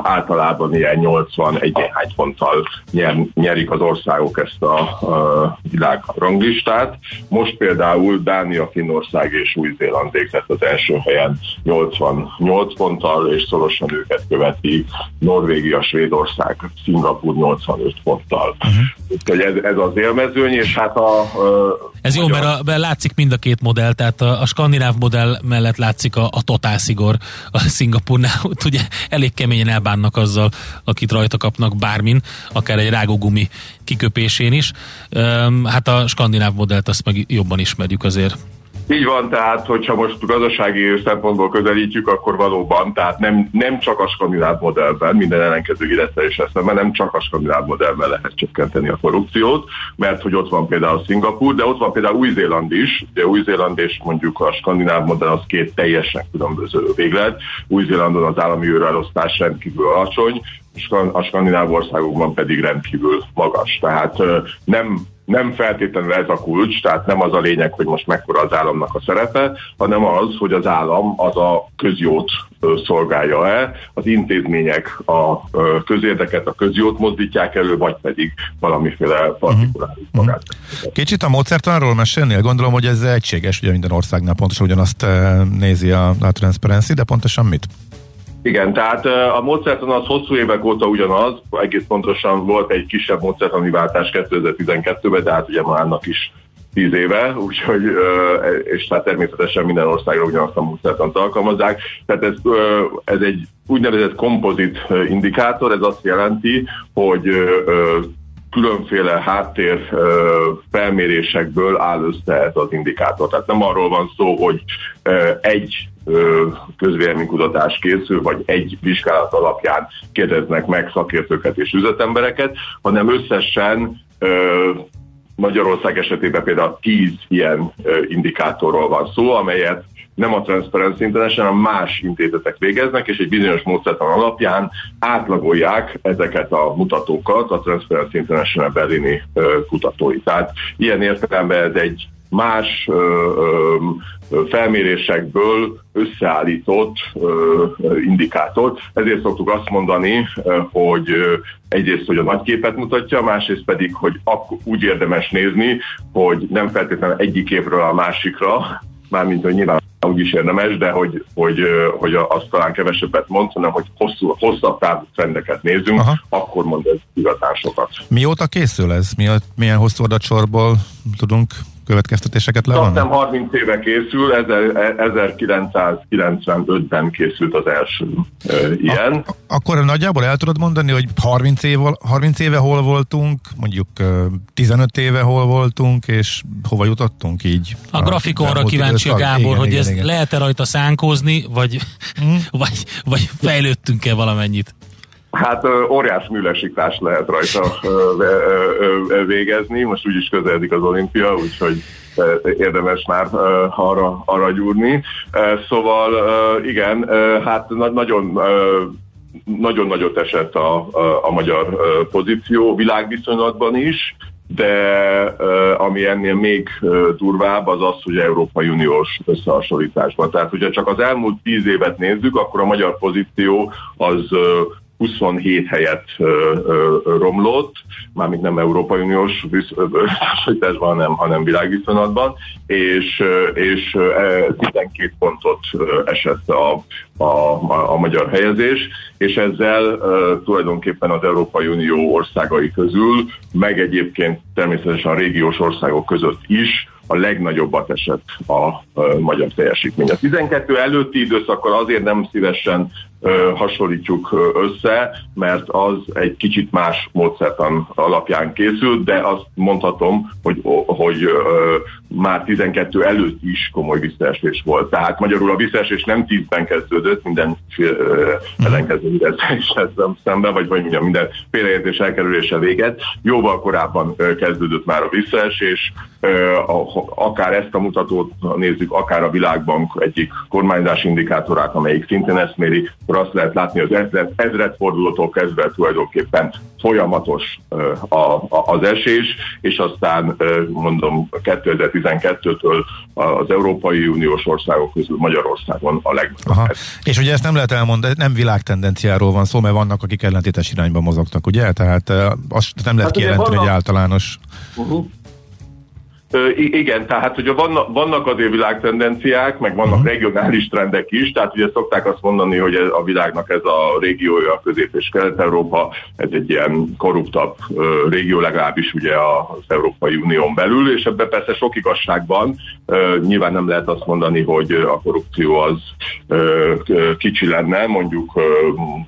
Általában ilyen 80 egy néhány ponttal nyer, nyerik az országok ezt a, a világ ranglistát. Most például Dánia, Finnország és Új-Zéland végzett az első helyen 88 ponttal, és szorosan őket követi Norvégia, Svédország, Szingapur 85 ponttal. Uh-huh. Úgyhogy ez, ez az élmezőny, és hát a... a ez jó, mert, a, látszik mind a két modell, tehát a, a skandináv modell mellett látszik a, a totálszigor a Szingapur Singapurnál ugye elég keményen elbánnak azzal, akit rajta kapnak bármin, akár egy rágógumi kiköpésén is. Hát a skandináv modellt azt meg jobban ismerjük azért. Így van, tehát hogyha most gazdasági szempontból közelítjük, akkor valóban, tehát nem, nem csak a skandináv modellben, minden ellenkező illetve is eszembe, nem csak a skandináv modellben lehet csökkenteni a korrupciót, mert hogy ott van például Szingapur, de ott van például Új-Zéland is, de Új-Zéland és mondjuk a skandináv modell az két teljesen különböző véglet. Új-Zélandon az állami őrelosztás rendkívül alacsony, a skandináv országokban pedig rendkívül magas. Tehát nem nem feltétlenül ez a kulcs, tehát nem az a lényeg, hogy most mekkora az államnak a szerepe, hanem az, hogy az állam az a közjót szolgálja-e, az intézmények a közérdeket, a közjót mozdítják elő, vagy pedig valamiféle partikuláris uh-huh. magát. Kicsit a módszertanról mesélnél? Gondolom, hogy ez egységes, ugye minden országnál pontosan ugyanazt nézi a, a Transparency, de pontosan mit? Igen, tehát a módszertan az hosszú évek óta ugyanaz, egész pontosan volt egy kisebb módszertani váltás 2012-ben, de hát ugye már annak is 10 éve, (laughs) úgyhogy, és tehát természetesen minden országra ugyanazt a módszertant alkalmazzák. Tehát ez, ez egy úgynevezett kompozit indikátor, ez azt jelenti, hogy különféle háttér felmérésekből áll össze ez az indikátor. Tehát nem arról van szó, hogy egy közvéleménykutatás készül, vagy egy vizsgálat alapján kérdeznek meg szakértőket és üzletembereket, hanem összesen Magyarország esetében például 10 ilyen indikátorról van szó, amelyet nem a Transparency International, hanem más intézetek végeznek, és egy bizonyos módszertan alapján átlagolják ezeket a mutatókat a Transparency International berlini kutatói. Tehát ilyen értelemben ez egy más ö, ö, felmérésekből összeállított ö, indikátor. Ezért szoktuk azt mondani, hogy egyrészt, hogy a nagy képet mutatja, másrészt pedig, hogy úgy érdemes nézni, hogy nem feltétlenül egyik évről a másikra, mármint, hogy nyilván úgy is érdemes, de hogy, hogy, hogy azt talán kevesebbet mond, hanem hogy hosszú, hosszabb távú trendeket nézzünk, Aha. akkor mond ez igazán sokat. Mióta készül ez? milyen hosszú adatsorból tudunk következtetéseket levonni? Azt 30 éve készül, 1995-ben készült az első e, ilyen. Ak- akkor nagyjából el tudod mondani, hogy 30, év, 30 éve hol voltunk, mondjuk 15 éve hol voltunk, és hova jutottunk így? A, a grafikonra kíváncsi a Gábor, igen, hogy igen, ez igen. lehet-e rajta szánkózni, vagy, hmm? (laughs) vagy, vagy fejlődtünk-e valamennyit? Hát óriás műlesiklás lehet rajta végezni, most úgyis közeledik az olimpia, úgyhogy érdemes már arra, arra gyúrni. Szóval igen, hát nagyon nagyon nagyot esett a, a, a magyar pozíció világviszonylatban is, de ami ennél még durvább, az az, hogy Európai Uniós összehasonlításban. Tehát, hogyha csak az elmúlt tíz évet nézzük, akkor a magyar pozíció az 27 helyet romlott, mármint nem Európai Uniós összehasonlításban, hanem, hanem világviszonylatban, és, és 12 pontot esett a, a, a magyar helyezés, és ezzel uh, tulajdonképpen az Európai Unió országai közül, meg egyébként természetesen a régiós országok között is a legnagyobbat esett a, magyar teljesítmény. A 12 előtti időszakkal azért nem szívesen hasonlítjuk össze, mert az egy kicsit más módszertan alapján készült, de azt mondhatom, hogy, hogy már 12 előtt is komoly visszaesés volt. Tehát magyarul a visszaesés nem 10-ben kezdődött, minden ellenkező is szemben, vagy, vagy mondjam, minden félreértés elkerülése véget. Jóval korábban kezdődött már a visszaesés, akár ezt a mutatót nézzük, akár a Világbank egyik kormányzási indikátorát, amelyik szintén ezt méri, akkor azt lehet látni, az ezred, ezredfordulótól kezdve tulajdonképpen folyamatos az esés, és aztán mondom 2012-től az Európai Uniós országok közül Magyarországon a legnagyobb. És ugye ezt nem lehet elmondani, nem világtendenciáról van szó, mert vannak, akik ellentétes irányba mozognak, ugye? Tehát azt nem lehet hát kijelenteni, hogy általános uh-huh. Igen, tehát ugye vannak, vannak azért világtendenciák, meg vannak uh-huh. regionális trendek is, tehát ugye szokták azt mondani, hogy ez, a világnak ez a régiója, a Közép- és Kelet-Európa, ez egy ilyen korruptabb régió legalábbis ugye az Európai Unión belül, és ebben persze sok igazság van. Nyilván nem lehet azt mondani, hogy a korrupció az kicsi lenne, mondjuk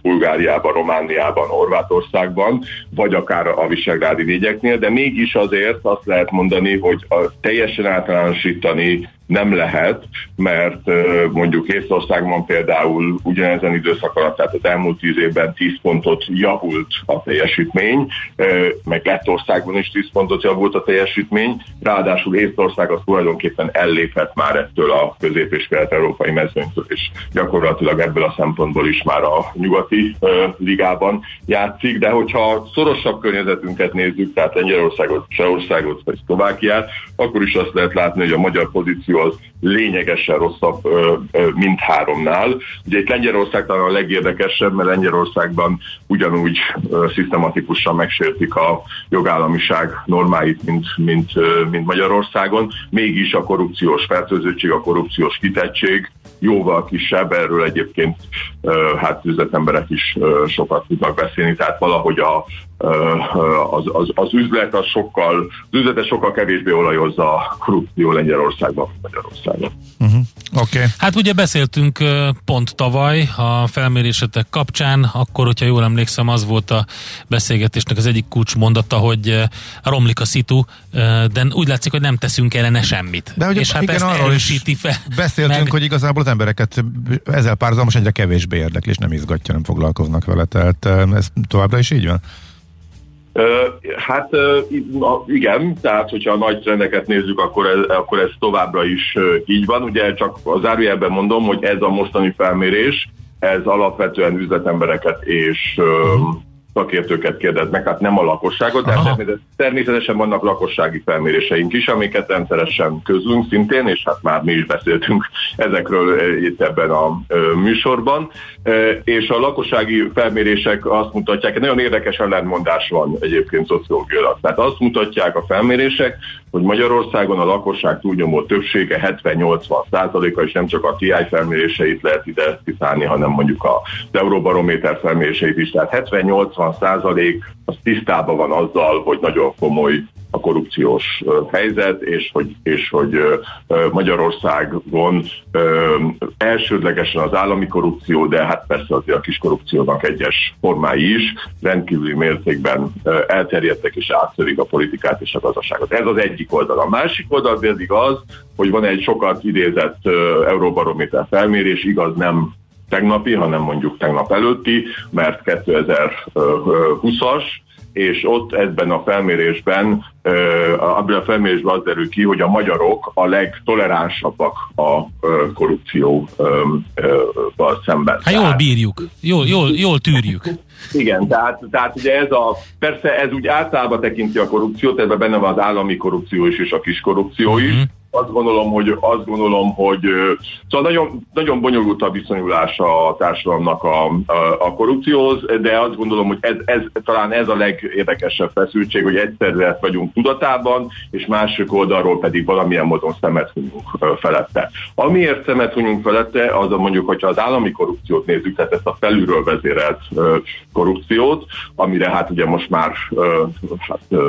Bulgáriában, Romániában, Horvátországban, vagy akár a Visegrádi négyeknél, de mégis azért azt lehet mondani, hogy a teljesen általánosítani nem lehet, mert mondjuk Észországban például ugyanezen időszak alatt, tehát az elmúlt tíz évben 10 pontot javult a teljesítmény, meg Lettországban is 10 pontot javult a teljesítmény, ráadásul Észország az tulajdonképpen ellépett már ettől a közép- és kelet-európai mezőnytől, és gyakorlatilag ebből a szempontból is már a nyugati ligában játszik, de hogyha szorosabb környezetünket nézzük, tehát Lengyelországot, Csehországot vagy Szlovákiát, akkor is azt lehet látni, hogy a magyar pozíció az lényegesen rosszabb, mint háromnál. Ugye itt Lengyelország talán a legérdekesebb, mert Lengyelországban ugyanúgy szisztematikusan megsértik a jogállamiság normáit, mint, mint, mint Magyarországon. Mégis a korrupciós fertőzöttség, a korrupciós kitettség jóval kisebb, erről egyébként hát üzletemberek is sokat tudnak beszélni, tehát valahogy a, az, az, az üzlet az sokkal, az üzletet sokkal kevésbé olajozza a korrupció Lengyelországban, Magyarországon. Uh-huh. Okay. Hát ugye beszéltünk pont tavaly a felmérésetek kapcsán, akkor, hogyha jól emlékszem, az volt a beszélgetésnek az egyik kulcsmondata, hogy romlik a szitu, de úgy látszik, hogy nem teszünk ellene semmit. De hogy És hát igen, ezt arról is fel. Beszéltünk, meg... hogy igazából az embereket ezzel párhuzamos egyre kevésbé érdekli, és nem izgatja, nem foglalkoznak vele. Tehát ez továbbra is így van? Hát igen, tehát hogyha a nagy trendeket nézzük, akkor ez, akkor ez továbbra is így van. Ugye csak a zárójelben mondom, hogy ez a mostani felmérés, ez alapvetően üzletembereket és szakértőket kérdeznek, hát nem a lakosságot, de természetesen vannak lakossági felméréseink is, amiket rendszeresen közlünk szintén, és hát már mi is beszéltünk ezekről eh, itt ebben a műsorban. Eh, és a lakossági felmérések azt mutatják, nagyon érdekes ellentmondás van egyébként szociológiailag. Tehát azt mutatják a felmérések, hogy Magyarországon a lakosság túlnyomó többsége 70-80 százaléka, és nem csak a TI felméréseit lehet ide citálni, hanem mondjuk az Euróbarométer felméréseit is. Tehát 70-80 százalék az tisztában van azzal, hogy nagyon komoly a korrupciós helyzet, és hogy, és hogy Magyarországon elsődlegesen az állami korrupció, de hát persze azért a kis korrupciónak egyes formái is rendkívüli mértékben elterjedtek és átszörik a politikát és a gazdaságot. Ez az egyik oldal. A másik oldal pedig az, hogy van egy sokat idézett Euróbarométer felmérés, igaz nem tegnapi, hanem mondjuk tegnap előtti, mert 2020-as, és ott ebben a felmérésben, abban a felmérésben az derül ki, hogy a magyarok a legtoleránsabbak a korrupcióval szemben. Hát jól bírjuk, jól, jól, jól tűrjük. Igen, tehát, tehát ugye ez a, persze ez úgy általában tekinti a korrupciót, ebben benne van az állami korrupció is, és a kis korrupció is, uh-huh azt gondolom, hogy, azt gondolom, hogy szóval nagyon, nagyon bonyolult a viszonyulása a társadalomnak a, a, a korrupcióhoz, de azt gondolom, hogy ez, ez, talán ez a legérdekesebb feszültség, hogy egyszerre vagyunk tudatában, és másik oldalról pedig valamilyen módon szemet hunyunk felette. Amiért szemet hunyunk felette, az a mondjuk, hogyha az állami korrupciót nézzük, tehát ezt a felülről vezérelt korrupciót, amire hát ugye most már hát,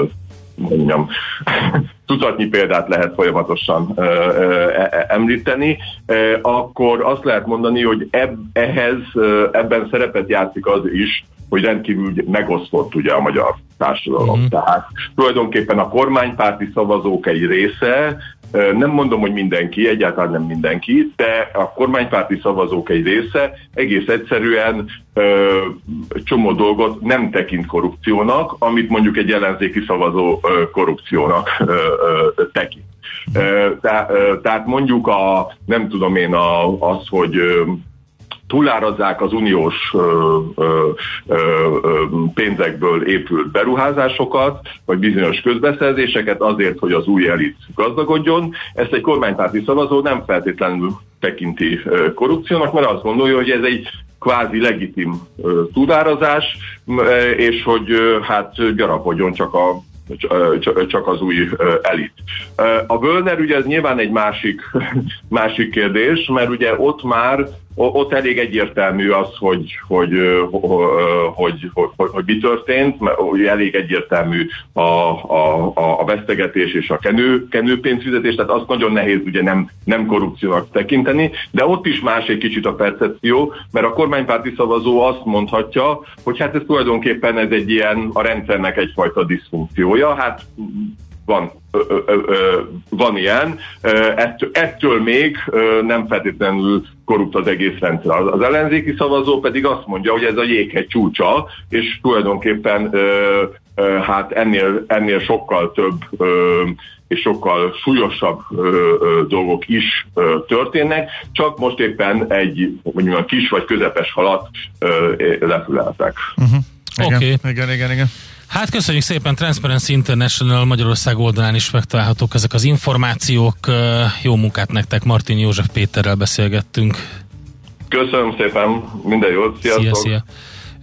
mondjam, (laughs) tudatnyi példát lehet folyamatosan ö, ö, e, említeni, ö, akkor azt lehet mondani, hogy eb, ehhez ebben szerepet játszik az is, hogy rendkívül megosztott ugye a magyar társadalom. Mm. Tehát tulajdonképpen a kormánypárti szavazók egy része nem mondom, hogy mindenki, egyáltalán nem mindenki, de a kormánypárti szavazók egy része egész egyszerűen ö, csomó dolgot nem tekint korrupciónak, amit mondjuk egy ellenzéki szavazó ö, korrupciónak ö, ö, tekint. tehát mondjuk a, nem tudom én, a, az, hogy túlárazzák az uniós ö, ö, ö, pénzekből épült beruházásokat, vagy bizonyos közbeszerzéseket azért, hogy az új elit gazdagodjon. Ezt egy kormánypárti szavazó nem feltétlenül tekinti korrupciónak, mert azt gondolja, hogy ez egy kvázi legitim túlárazás, és hogy hát gyarapodjon csak a csak az új elit. A Völner ugye ez nyilván egy másik, (laughs) másik kérdés, mert ugye ott már ott elég egyértelmű az, hogy, hogy, hogy, hogy, hogy, hogy mi történt, mert elég egyértelmű a, a, a vesztegetés és a kenő, kenőpénzfizetés, tehát azt nagyon nehéz ugye nem, nem korrupciónak tekinteni, de ott is más egy kicsit a percepció, mert a kormánypárti szavazó azt mondhatja, hogy hát ez tulajdonképpen ez egy ilyen a rendszernek egyfajta diszfunkciója, hát van, ö, ö, ö, van ilyen, ettől, ettől még nem feltétlenül korrupt az egész rendszer. Az ellenzéki szavazó pedig azt mondja, hogy ez a jéghegy csúcsa, és tulajdonképpen hát ennél, ennél sokkal több és sokkal súlyosabb dolgok is történnek, csak most éppen egy mondjuk kis vagy közepes halat lefüleltek. Uh-huh. Oké. Okay. Igen, igen, igen. Hát köszönjük szépen, Transparency International Magyarország oldalán is megtalálhatók ezek az információk. Jó munkát nektek, Martin József Péterrel beszélgettünk. Köszönöm szépen, minden jót, sziasztok! Szia, szia.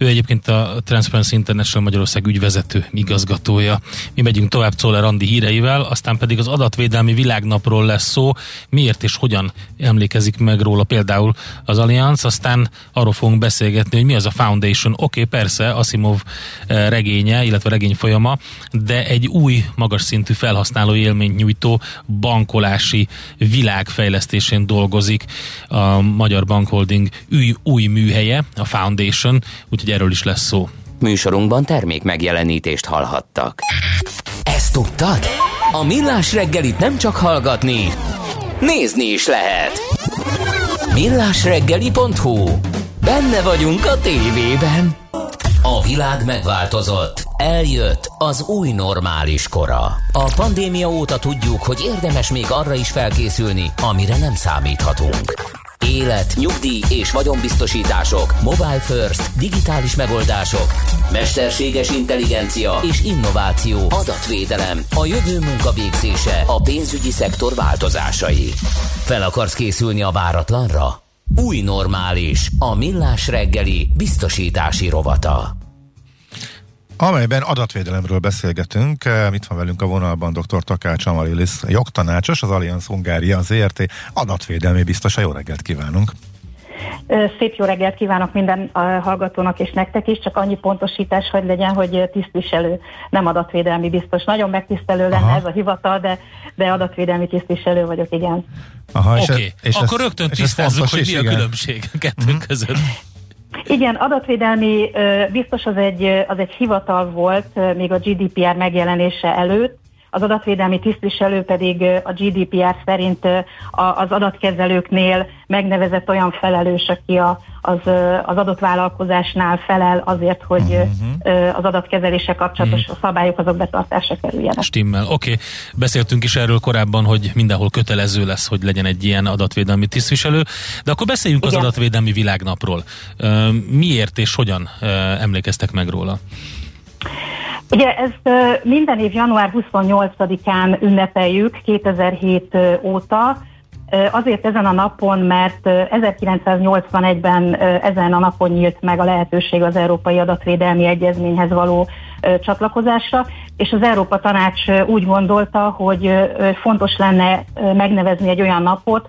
Ő egyébként a Transparency International Magyarország ügyvezető igazgatója. Mi megyünk tovább Czoller Andi híreivel, aztán pedig az adatvédelmi világnapról lesz szó, miért és hogyan emlékezik meg róla például az Allianz, aztán arról fogunk beszélgetni, hogy mi az a Foundation. Oké, okay, persze, Asimov eh, regénye, illetve regény folyama, de egy új, magas szintű felhasználó élményt nyújtó bankolási világfejlesztésén dolgozik a Magyar Bankholding új, új műhelye, a Foundation, úgyhogy hogy erről is lesz szó. Műsorunkban termék megjelenítést hallhattak. Ezt tudtad? A Millás reggelit nem csak hallgatni, nézni is lehet. Millásreggeli.hu Benne vagyunk a tévében. A világ megváltozott. Eljött az új normális kora. A pandémia óta tudjuk, hogy érdemes még arra is felkészülni, amire nem számíthatunk. Élet, nyugdíj és vagyonbiztosítások, mobile first, digitális megoldások, mesterséges intelligencia és innováció, adatvédelem, a jövő munkavégzése, a pénzügyi szektor változásai. Fel akarsz készülni a váratlanra? Új normális, a millás reggeli biztosítási rovata amelyben adatvédelemről beszélgetünk. Itt van velünk a vonalban dr. Takács Amarilis, jogtanácsos, az Allianz Hungária, az ERT adatvédelmi biztosa. Jó reggelt kívánunk! Szép jó reggelt kívánok minden hallgatónak és nektek is, csak annyi pontosítás, hogy legyen, hogy tisztviselő, nem adatvédelmi biztos. Nagyon megtisztelő lenne Aha. ez a hivatal, de, de adatvédelmi tisztviselő vagyok, igen. Oké, okay. és akkor és rögtön tisztázzuk, hogy mi a különbség a kettőnk mm. között. Igen, adatvédelmi biztos az egy, az egy hivatal volt még a GDPR megjelenése előtt, az adatvédelmi tisztviselő pedig a GDPR szerint az adatkezelőknél megnevezett olyan felelős, aki a, az, az adott vállalkozásnál felel azért, hogy uh-huh. az adatkezelése kapcsolatos uh-huh. szabályok azok betartásra kerüljenek. Stimmel. Oké, okay. beszéltünk is erről korábban, hogy mindenhol kötelező lesz, hogy legyen egy ilyen adatvédelmi tisztviselő, de akkor beszéljünk Igen. az adatvédelmi világnapról. Miért és hogyan emlékeztek meg róla? Ugye ezt minden év január 28-án ünnepeljük 2007 óta, Azért ezen a napon, mert 1981-ben ezen a napon nyílt meg a lehetőség az Európai Adatvédelmi Egyezményhez való csatlakozásra, és az Európa Tanács úgy gondolta, hogy fontos lenne megnevezni egy olyan napot,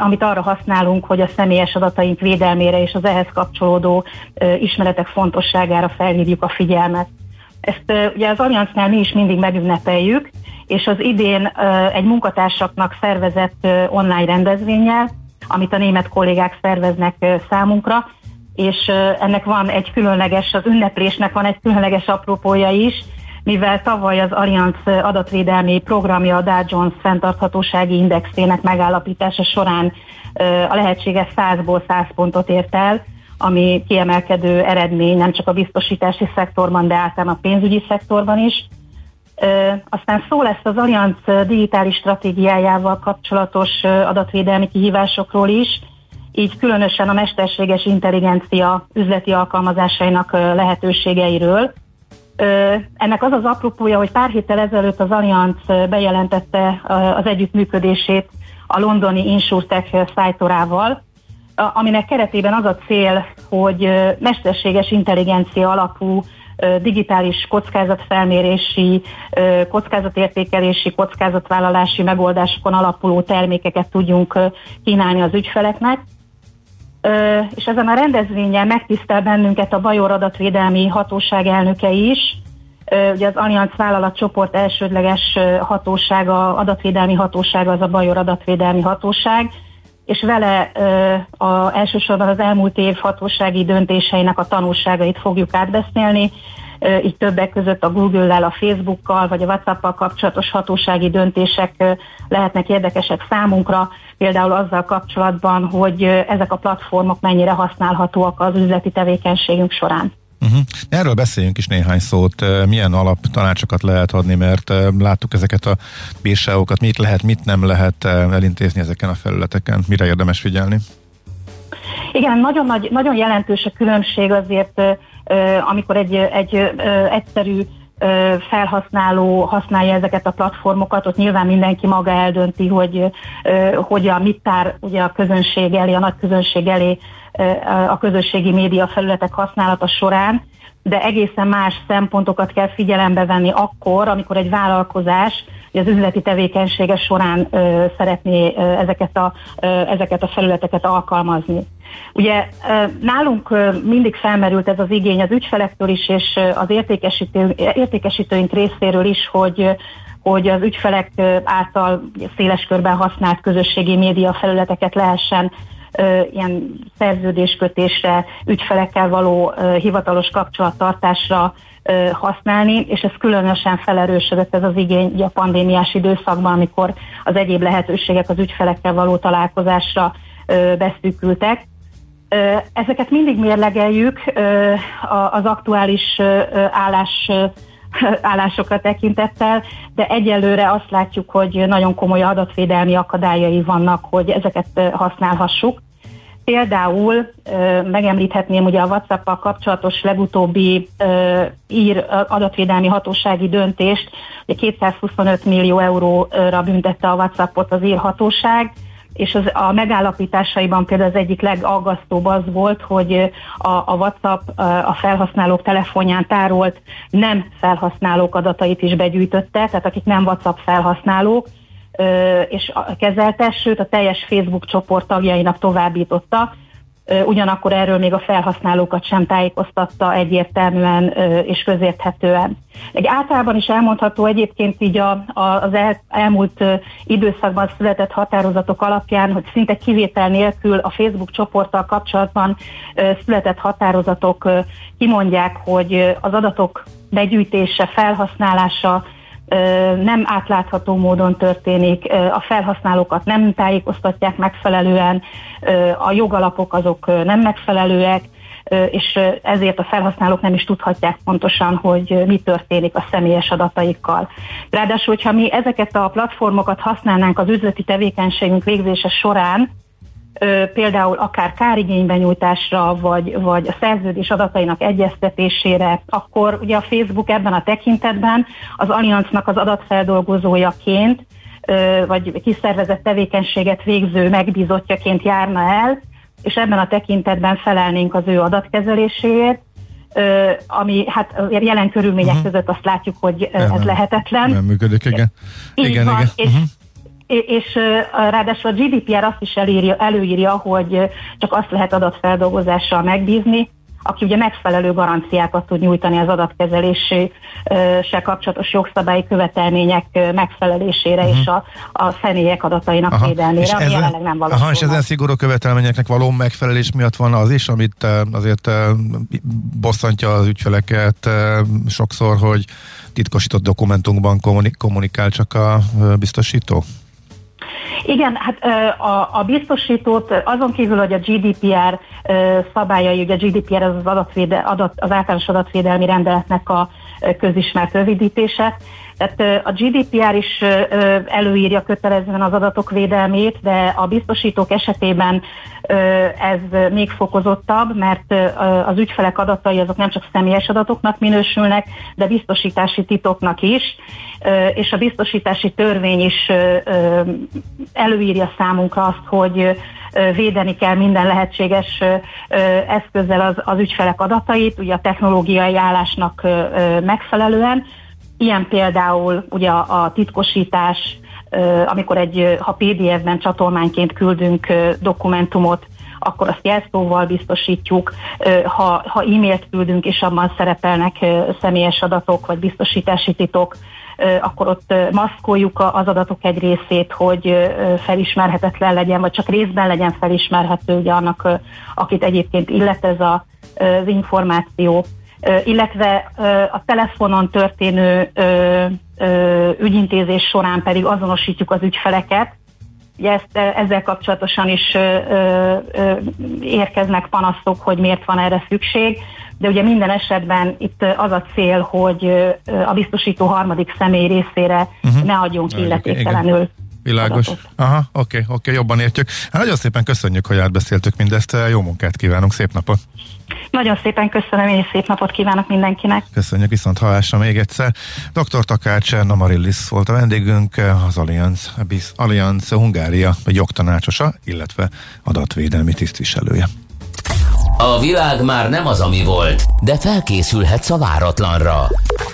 amit arra használunk, hogy a személyes adataink védelmére és az ehhez kapcsolódó ismeretek fontosságára felhívjuk a figyelmet. Ezt ugye az Alliansznál mi is mindig megünnepeljük, és az idén egy munkatársaknak szervezett online rendezvényel, amit a német kollégák szerveznek számunkra, és ennek van egy különleges, az ünneplésnek van egy különleges apropója is, mivel tavaly az Allianz adatvédelmi programja a Dow Jones fenntarthatósági indexének megállapítása során a lehetséges 100-ból 100 pontot ért el, ami kiemelkedő eredmény nem csak a biztosítási szektorban, de általán a pénzügyi szektorban is. Aztán szó lesz az Allianz digitális stratégiájával kapcsolatos adatvédelmi kihívásokról is, így különösen a mesterséges intelligencia üzleti alkalmazásainak lehetőségeiről. Ennek az az apropója, hogy pár héttel ezelőtt az Allianz bejelentette az együttműködését a londoni InsurTech szájtorával, aminek keretében az a cél, hogy mesterséges intelligencia alapú digitális kockázatfelmérési, kockázatértékelési, kockázatvállalási megoldásokon alapuló termékeket tudjunk kínálni az ügyfeleknek. És ezen a rendezvényen megtisztel bennünket a Bajor Adatvédelmi Hatóság elnöke is, Ugye az Allianz vállalatcsoport elsődleges hatósága, adatvédelmi hatósága az a Bajor Adatvédelmi Hatóság, és vele a, elsősorban az elmúlt év hatósági döntéseinek a tanulságait fogjuk átbeszélni, így többek között a Google-lel, a Facebook-kal vagy a WhatsApp-kal kapcsolatos hatósági döntések lehetnek érdekesek számunkra, például azzal kapcsolatban, hogy ezek a platformok mennyire használhatóak az üzleti tevékenységünk során. Uh-huh. Erről beszéljünk is néhány szót, milyen alaptanácsokat lehet adni, mert láttuk ezeket a bírságokat, mit lehet, mit nem lehet elintézni ezeken a felületeken, mire érdemes figyelni? Igen, nagyon, nagy, nagyon jelentős a különbség azért, amikor egy, egy egyszerű felhasználó használja ezeket a platformokat, ott nyilván mindenki maga eldönti, hogy hogyan, mit tár ugye a közönség elé, a nagy közönség elé a közösségi média felületek használata során, de egészen más szempontokat kell figyelembe venni akkor, amikor egy vállalkozás az üzleti tevékenysége során szeretné ezeket, a, ezeket a felületeket alkalmazni. Ugye nálunk mindig felmerült ez az igény az ügyfelektől is, és az értékesítő, értékesítőink részéről is, hogy hogy az ügyfelek által széles körben használt közösségi média felületeket lehessen ilyen szerződéskötésre, ügyfelekkel való hivatalos kapcsolattartásra használni, és ez különösen felerősödött ez az igény a pandémiás időszakban, amikor az egyéb lehetőségek az ügyfelekkel való találkozásra beszűkültek. Ezeket mindig mérlegeljük az aktuális állás (laughs) állásokra tekintettel, de egyelőre azt látjuk, hogy nagyon komoly adatvédelmi akadályai vannak, hogy ezeket használhassuk. Például megemlíthetném ugye a WhatsApp-kal kapcsolatos legutóbbi ír adatvédelmi hatósági döntést, hogy 225 millió euróra büntette a WhatsAppot az ír hatóság, és az, a megállapításaiban például az egyik legaggasztóbb az volt, hogy a, a WhatsApp a felhasználók telefonján tárolt nem felhasználók adatait is begyűjtötte, tehát akik nem WhatsApp felhasználók, és kezelte, sőt a teljes Facebook csoport tagjainak továbbította, ugyanakkor erről még a felhasználókat sem tájékoztatta egyértelműen és közérthetően. Egy általában is elmondható egyébként így a, a, az el, elmúlt időszakban született határozatok alapján, hogy szinte kivétel nélkül a Facebook csoporttal kapcsolatban született határozatok kimondják, hogy az adatok begyűjtése, felhasználása nem átlátható módon történik, a felhasználókat nem tájékoztatják megfelelően, a jogalapok azok nem megfelelőek, és ezért a felhasználók nem is tudhatják pontosan, hogy mi történik a személyes adataikkal. Ráadásul, hogyha mi ezeket a platformokat használnánk az üzleti tevékenységünk végzése során, például akár kárigénybenyújtásra, vagy, vagy a szerződés adatainak egyeztetésére, akkor ugye a Facebook ebben a tekintetben az Allianznak az adatfeldolgozójaként, vagy kiszervezett tevékenységet végző megbízottjaként járna el, és ebben a tekintetben felelnénk az ő adatkezeléséért, ami hát jelen körülmények uh-huh. között azt látjuk, hogy ez nem, lehetetlen. Nem működik, igen. Így igen, van, igen. És, uh-huh és ráadásul a GDPR azt is előírja, előírja, hogy csak azt lehet adatfeldolgozással megbízni, aki ugye megfelelő garanciákat tud nyújtani az adatkezeléssel kapcsolatos jogszabályi követelmények megfelelésére uh-huh. és a, a személyek adatainak aha. védelmére, és ami ezen, jelenleg nem valósul. Aha, és ezen szigorú követelményeknek való megfelelés miatt van az is, amit azért bosszantja az ügyfeleket sokszor, hogy titkosított dokumentumban kommunikál csak a biztosító? Igen, hát a, a biztosítót azon kívül, hogy a GDPR szabályai, ugye a GDPR az az, adatvéde, adat, az általános adatvédelmi rendeletnek a közismert rövidítése, tehát a GDPR is előírja kötelezően az adatok védelmét, de a biztosítók esetében ez még fokozottabb, mert az ügyfelek adatai azok nem csak személyes adatoknak minősülnek, de biztosítási titoknak is, és a biztosítási törvény is előírja számunkra azt, hogy védeni kell minden lehetséges eszközzel az, az ügyfelek adatait, ugye a technológiai állásnak megfelelően, Ilyen például ugye a, titkosítás, amikor egy, ha PDF-ben csatolmányként küldünk dokumentumot, akkor azt jelszóval biztosítjuk. Ha, ha e-mailt küldünk, és abban szerepelnek személyes adatok, vagy biztosítási titok, akkor ott maszkoljuk az adatok egy részét, hogy felismerhetetlen legyen, vagy csak részben legyen felismerhető ugye annak, akit egyébként illet ez a, az információ illetve a telefonon történő ügyintézés során pedig azonosítjuk az ügyfeleket. Ugye ezt, ezzel kapcsolatosan is érkeznek panaszok, hogy miért van erre szükség, de ugye minden esetben itt az a cél, hogy a biztosító harmadik személy részére uh-huh. ne adjunk illetéktelenül. Világos. Aha, oké, okay, oké, okay, jobban értjük. Hát nagyon szépen köszönjük, hogy átbeszéltük mindezt. Jó munkát kívánunk, szép napot! Nagyon szépen köszönöm, és szép napot kívánok mindenkinek. Köszönjük viszont hallásra még egyszer. Dr. Takács Namarillis volt a vendégünk, az Allianz, Allianz Hungária jogtanácsosa, illetve adatvédelmi tisztviselője. A világ már nem az, ami volt, de felkészülhetsz a váratlanra.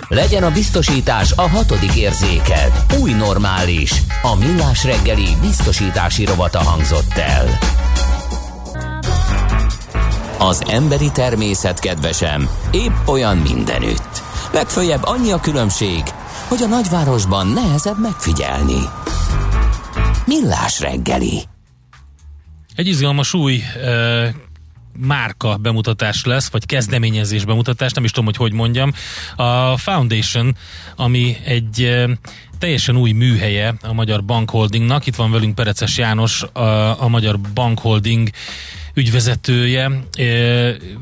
Legyen a biztosítás a hatodik érzéked. Új normális. A millás reggeli biztosítási rovata hangzott el. Az emberi természet kedvesem épp olyan mindenütt. Legfőjebb annyi a különbség, hogy a nagyvárosban nehezebb megfigyelni. Millás reggeli. Egy izgalmas új márka bemutatás lesz, vagy kezdeményezés bemutatás, nem is tudom, hogy hogy mondjam. A Foundation, ami egy teljesen új műhelye a Magyar Bankholdingnak. Itt van velünk Pereces János, a, a Magyar Bankholding ügyvezetője,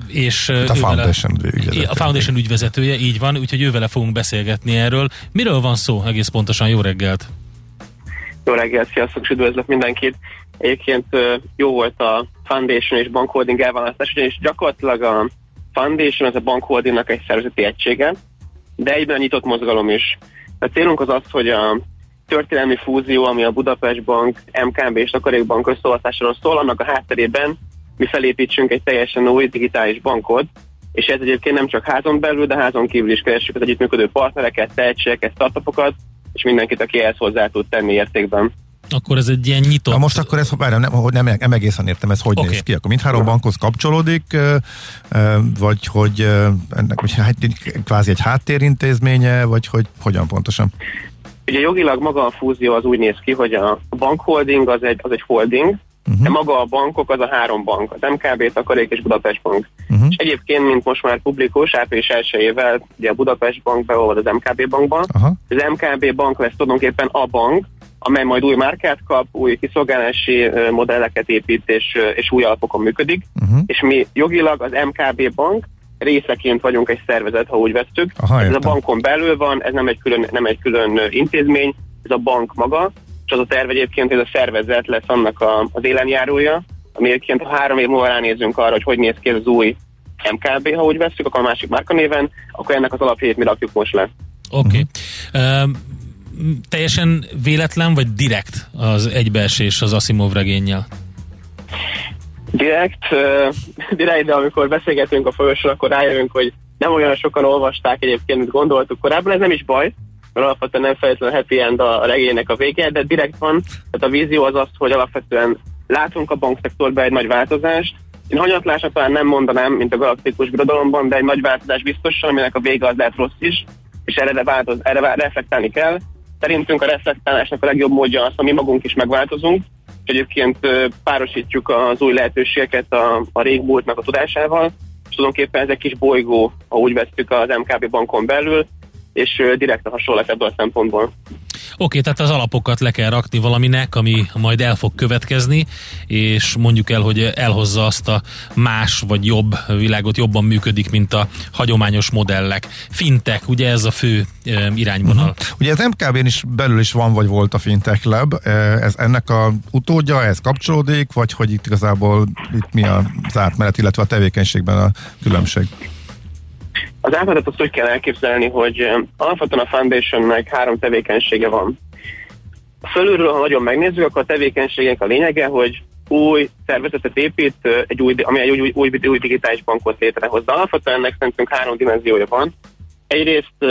és a Foundation ügyvezetője. A Foundation ügyvezetője, így van, úgyhogy ővele fogunk beszélgetni erről. Miről van szó egész pontosan? Jó reggelt! Jó reggelt, sziasztok, üdvözlök mindenkit! Egyébként jó volt a Foundation és Bankholding elválasztás, ugyanis gyakorlatilag a Foundation az a Bankholdingnak egy szervezeti egysége, de egyben nyitott mozgalom is. A célunk az az, hogy a történelmi fúzió, ami a Budapest Bank, MKB és Takarékbank összeolvasztásáról szól, annak a hátterében mi felépítsünk egy teljesen új digitális bankot, és ez egyébként nem csak házon belül, de házon kívül is keressük az együttműködő partnereket, tehetségeket, startupokat, és mindenkit, aki ehhez hozzá tud tenni értékben. Akkor ez egy ilyen nyitott... Na most akkor ez, várjam, nem, nem, nem egészen értem, ez hogy okay. néz ki? Akkor mindhárom bankhoz kapcsolódik, vagy hogy ennek hogy hát, kvázi egy háttérintézménye, vagy hogy hogyan pontosan? Ugye jogilag maga a fúzió az úgy néz ki, hogy a bankholding az egy, az egy holding, uh-huh. de maga a bankok az a három bank, az MKB, Takarék és Budapest Bank. Uh-huh. És egyébként, mint most már publikus, április első évvel, ugye a Budapest Bank beolvad az MKB bankba. Uh-huh. Az MKB bank lesz tulajdonképpen a bank, amely majd új márkát kap, új kiszolgálási modelleket épít, és, és új alapokon működik. Uh-huh. És mi jogilag az MKB bank részeként vagyunk egy szervezet, ha úgy vesszük. Aha, ez a bankon belül van, ez nem egy külön, nem egy külön intézmény, ez a bank maga, és az a terv egyébként, hogy ez a szervezet lesz annak a, az élenjárója, ami egyébként ha három év múlva ránézünk arra, hogy hogy néz ki ez az új MKB, ha úgy veszük, akkor a másik márkanéven, akkor ennek az alapjét mi rakjuk most le. Oké. Okay. Uh, teljesen véletlen, vagy direkt az egybeesés az Asimov regényel? Direkt, direkt, de amikor beszélgetünk a folyosón, akkor rájövünk, hogy nem olyan sokan olvasták egyébként, mint gondoltuk korábban, ez nem is baj, mert alapvetően nem feltétlenül happy end a regénynek a vége, de direkt van, tehát a vízió az az, hogy alapvetően látunk a bankszektorban egy nagy változást, én hanyatlásra talán nem mondanám, mint a galaktikus birodalomban, de egy nagy változás biztosan, aminek a vége az lehet rossz is, és erre, változ, erre reflektálni kell. Szerintünk a reflektálásnak a legjobb módja az, hogy mi magunk is megváltozunk, és egyébként párosítjuk az új lehetőségeket a, a régmúltnak a tudásával, és tulajdonképpen ez egy kis bolygó, ha úgy vesztük az MKB bankon belül, és direkt a hasonlat ebből a szempontból. Oké, tehát az alapokat le kell rakni valaminek, ami majd el fog következni, és mondjuk el, hogy elhozza azt a más vagy jobb világot, jobban működik, mint a hagyományos modellek. Fintek, ugye ez a fő e, irányvonal. Uh-huh. Ugye az MKB-n is belül is van, vagy volt a Fintech Lab. Ez ennek a utódja, ez kapcsolódik, vagy hogy itt igazából itt mi az átmenet, illetve a tevékenységben a különbség? Az átmenetet azt úgy kell elképzelni, hogy alapvetően a Foundationnek három tevékenysége van. Fölülről, ha nagyon megnézzük, akkor a tevékenységek a lényege, hogy új szervezetet épít, egy új, ami egy új, új, új, új digitális bankot létrehoz. De alapvetően ennek szerintünk három dimenziója van. Egyrészt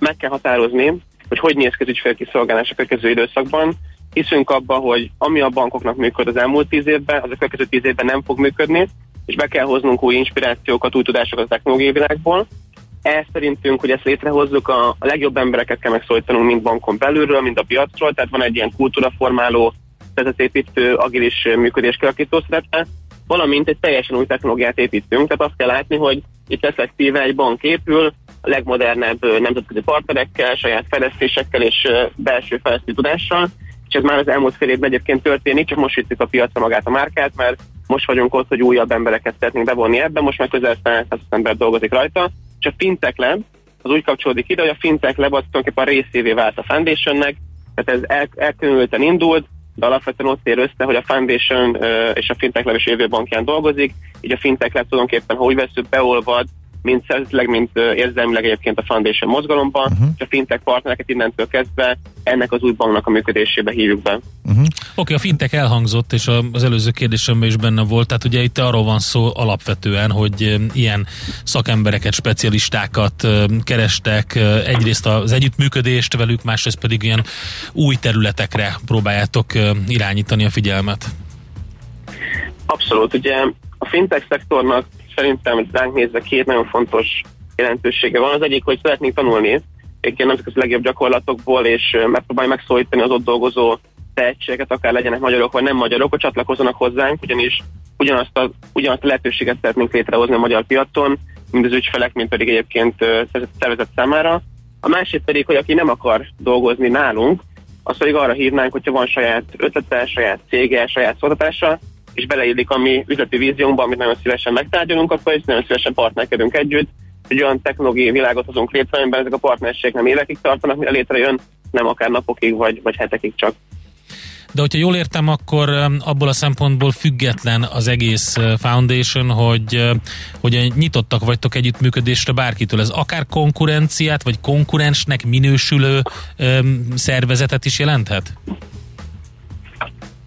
meg kell határozni, hogy hogy néz ki az ügyfélkiszolgálás a következő időszakban. Hiszünk abba, hogy ami a bankoknak működ az elmúlt tíz évben, az a következő tíz évben nem fog működni, és be kell hoznunk új inspirációkat, új tudásokat a technológiai világból. Ez szerintünk, hogy ezt létrehozzuk, a, a legjobb embereket kell megszólítanunk mind bankon belülről, mind a piacról, tehát van egy ilyen kultúraformáló, vezetépítő, agilis működés kialakító szerepe, valamint egy teljesen új technológiát építünk, tehát azt kell látni, hogy itt effektíve egy bank épül, a legmodernebb nemzetközi partnerekkel, saját fejlesztésekkel és belső fejlesztő tudással, és ez már az elmúlt fél évben egyébként történik, csak most vittük a piacra magát a márkát, mert most vagyunk ott, hogy újabb embereket szeretnénk bevonni ebbe, most már közel 100 ember dolgozik rajta, és a Fintech Lab az úgy kapcsolódik ide, hogy a Fintech Lab az tulajdonképpen részévé vált a Foundation-nek, tehát ez el, elkülönülten indult, de alapvetően ott ér össze, hogy a Foundation uh, és a Fintech Lab is jövőbankján dolgozik, így a Fintech Lab tulajdonképpen, ha úgy veszük, beolvad mint szerzetileg, mint érzelmileg egyébként a Foundation mozgalomban, uh-huh. és a fintech partnereket innentől kezdve ennek az új banknak a működésébe hívjuk be. Uh-huh. Oké, okay, a fintech elhangzott, és az előző kérdésemben is benne volt, tehát ugye itt arról van szó alapvetően, hogy ilyen szakembereket, specialistákat kerestek, egyrészt az együttműködést velük, másrészt pedig ilyen új területekre próbáljátok irányítani a figyelmet. Abszolút, ugye a fintech szektornak szerintem ránk nézve két nagyon fontos jelentősége van. Az egyik, hogy szeretnénk tanulni egyébként nemzetközi legjobb gyakorlatokból, és megpróbálni megszólítani az ott dolgozó tehetségeket, akár legyenek magyarok vagy nem magyarok, hogy csatlakozzanak hozzánk, ugyanis ugyanazt a, ugyanazt a lehetőséget szeretnénk létrehozni a magyar piacon, mind az ügyfelek, mint pedig egyébként szervezet számára. A másik pedig, hogy aki nem akar dolgozni nálunk, azt pedig arra hívnánk, hogyha van saját ötlete, saját cége, saját szolgáltatása, és beleillik a mi üzleti víziónkba, amit nagyon szívesen megtárgyalunk, akkor is nagyon szívesen partnerkedünk együtt, hogy olyan technológiai világot hozunk létre, amiben ezek a partnerségek nem évekig tartanak, mire létrejön, nem akár napokig vagy, vagy hetekig csak. De hogyha jól értem, akkor abból a szempontból független az egész foundation, hogy, hogy nyitottak vagytok együttműködésre bárkitől. Ez akár konkurenciát, vagy konkurensnek minősülő szervezetet is jelenthet?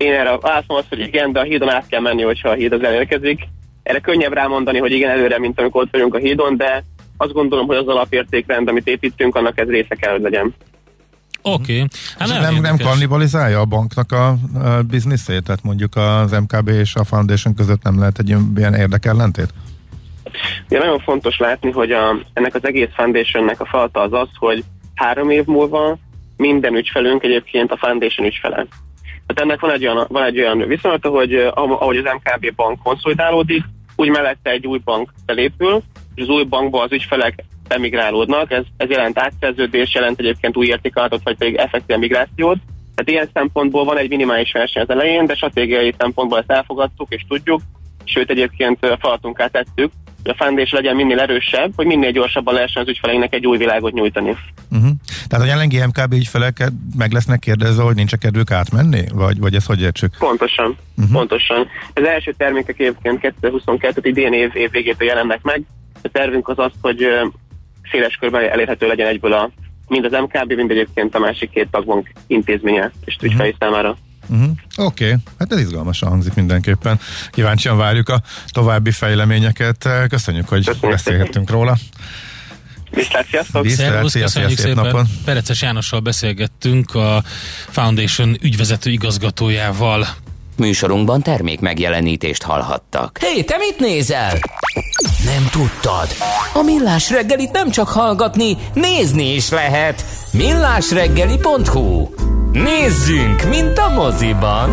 Én erre látom azt, hogy igen, de a hídon át kell menni, hogyha a híd az elérkezik. Erre könnyebb rámondani, hogy igen, előre, mint amikor ott vagyunk a hídon, de azt gondolom, hogy az alapértékrend, amit építünk, annak ez része kell, hogy legyen. Oké. Okay. Hát nem, nem, nem kannibalizálja a banknak a, a bizniszét? Tehát mondjuk az MKB és a Foundation között nem lehet egy ilyen érdekellentét? Ja, nagyon fontos látni, hogy a, ennek az egész Foundationnek a falta az az, hogy három év múlva minden ügyfelünk egyébként a Foundation ügyfele. Tehát ennek van egy olyan, van egy olyan viszonyata, hogy ahogy az MKB bank konszolidálódik, úgy mellette egy új bank felépül, és az új bankba az ügyfelek emigrálódnak, ez, ez jelent átszerződés, jelent egyébként új értékalatot, vagy pedig effektív migrációt. Tehát ilyen szempontból van egy minimális verseny az elején, de stratégiai szempontból ezt elfogadtuk és tudjuk, sőt egyébként feladatunká tettük, a foundation legyen minél erősebb, hogy minél gyorsabban lehessen az ügyfeleinknek egy új világot nyújtani. Uh-huh. Tehát a jelenlegi MKB ügyfelek meg lesznek kérdezve, hogy nincs kedvük átmenni? Vagy, vagy ez hogy értsük? Pontosan, uh-huh. pontosan. Az első termékek egyébként 2022 idén év, év végétől jelennek meg. A tervünk az az, hogy széles körben elérhető legyen egyből a mind az MKB, mind egyébként a másik két tagbank intézménye és ügyfelei uh-huh. számára. Uh-huh. Oké, okay. hát ez izgalmasan hangzik mindenképpen. Kíváncsian várjuk a további fejleményeket. Köszönjük, hogy Köszönjük beszélgettünk szépen. róla. Viszlát, sziasztok! Szervusz, köszönjük szépen! Napon. Pereces Jánossal beszélgettünk a Foundation ügyvezető igazgatójával. Műsorunkban termék megjelenítést hallhattak. Hé, hey, te mit nézel? Nem tudtad? A Millás reggelit nem csak hallgatni, nézni is lehet. millásreggeli.hu Nézzünk, mint a moziban!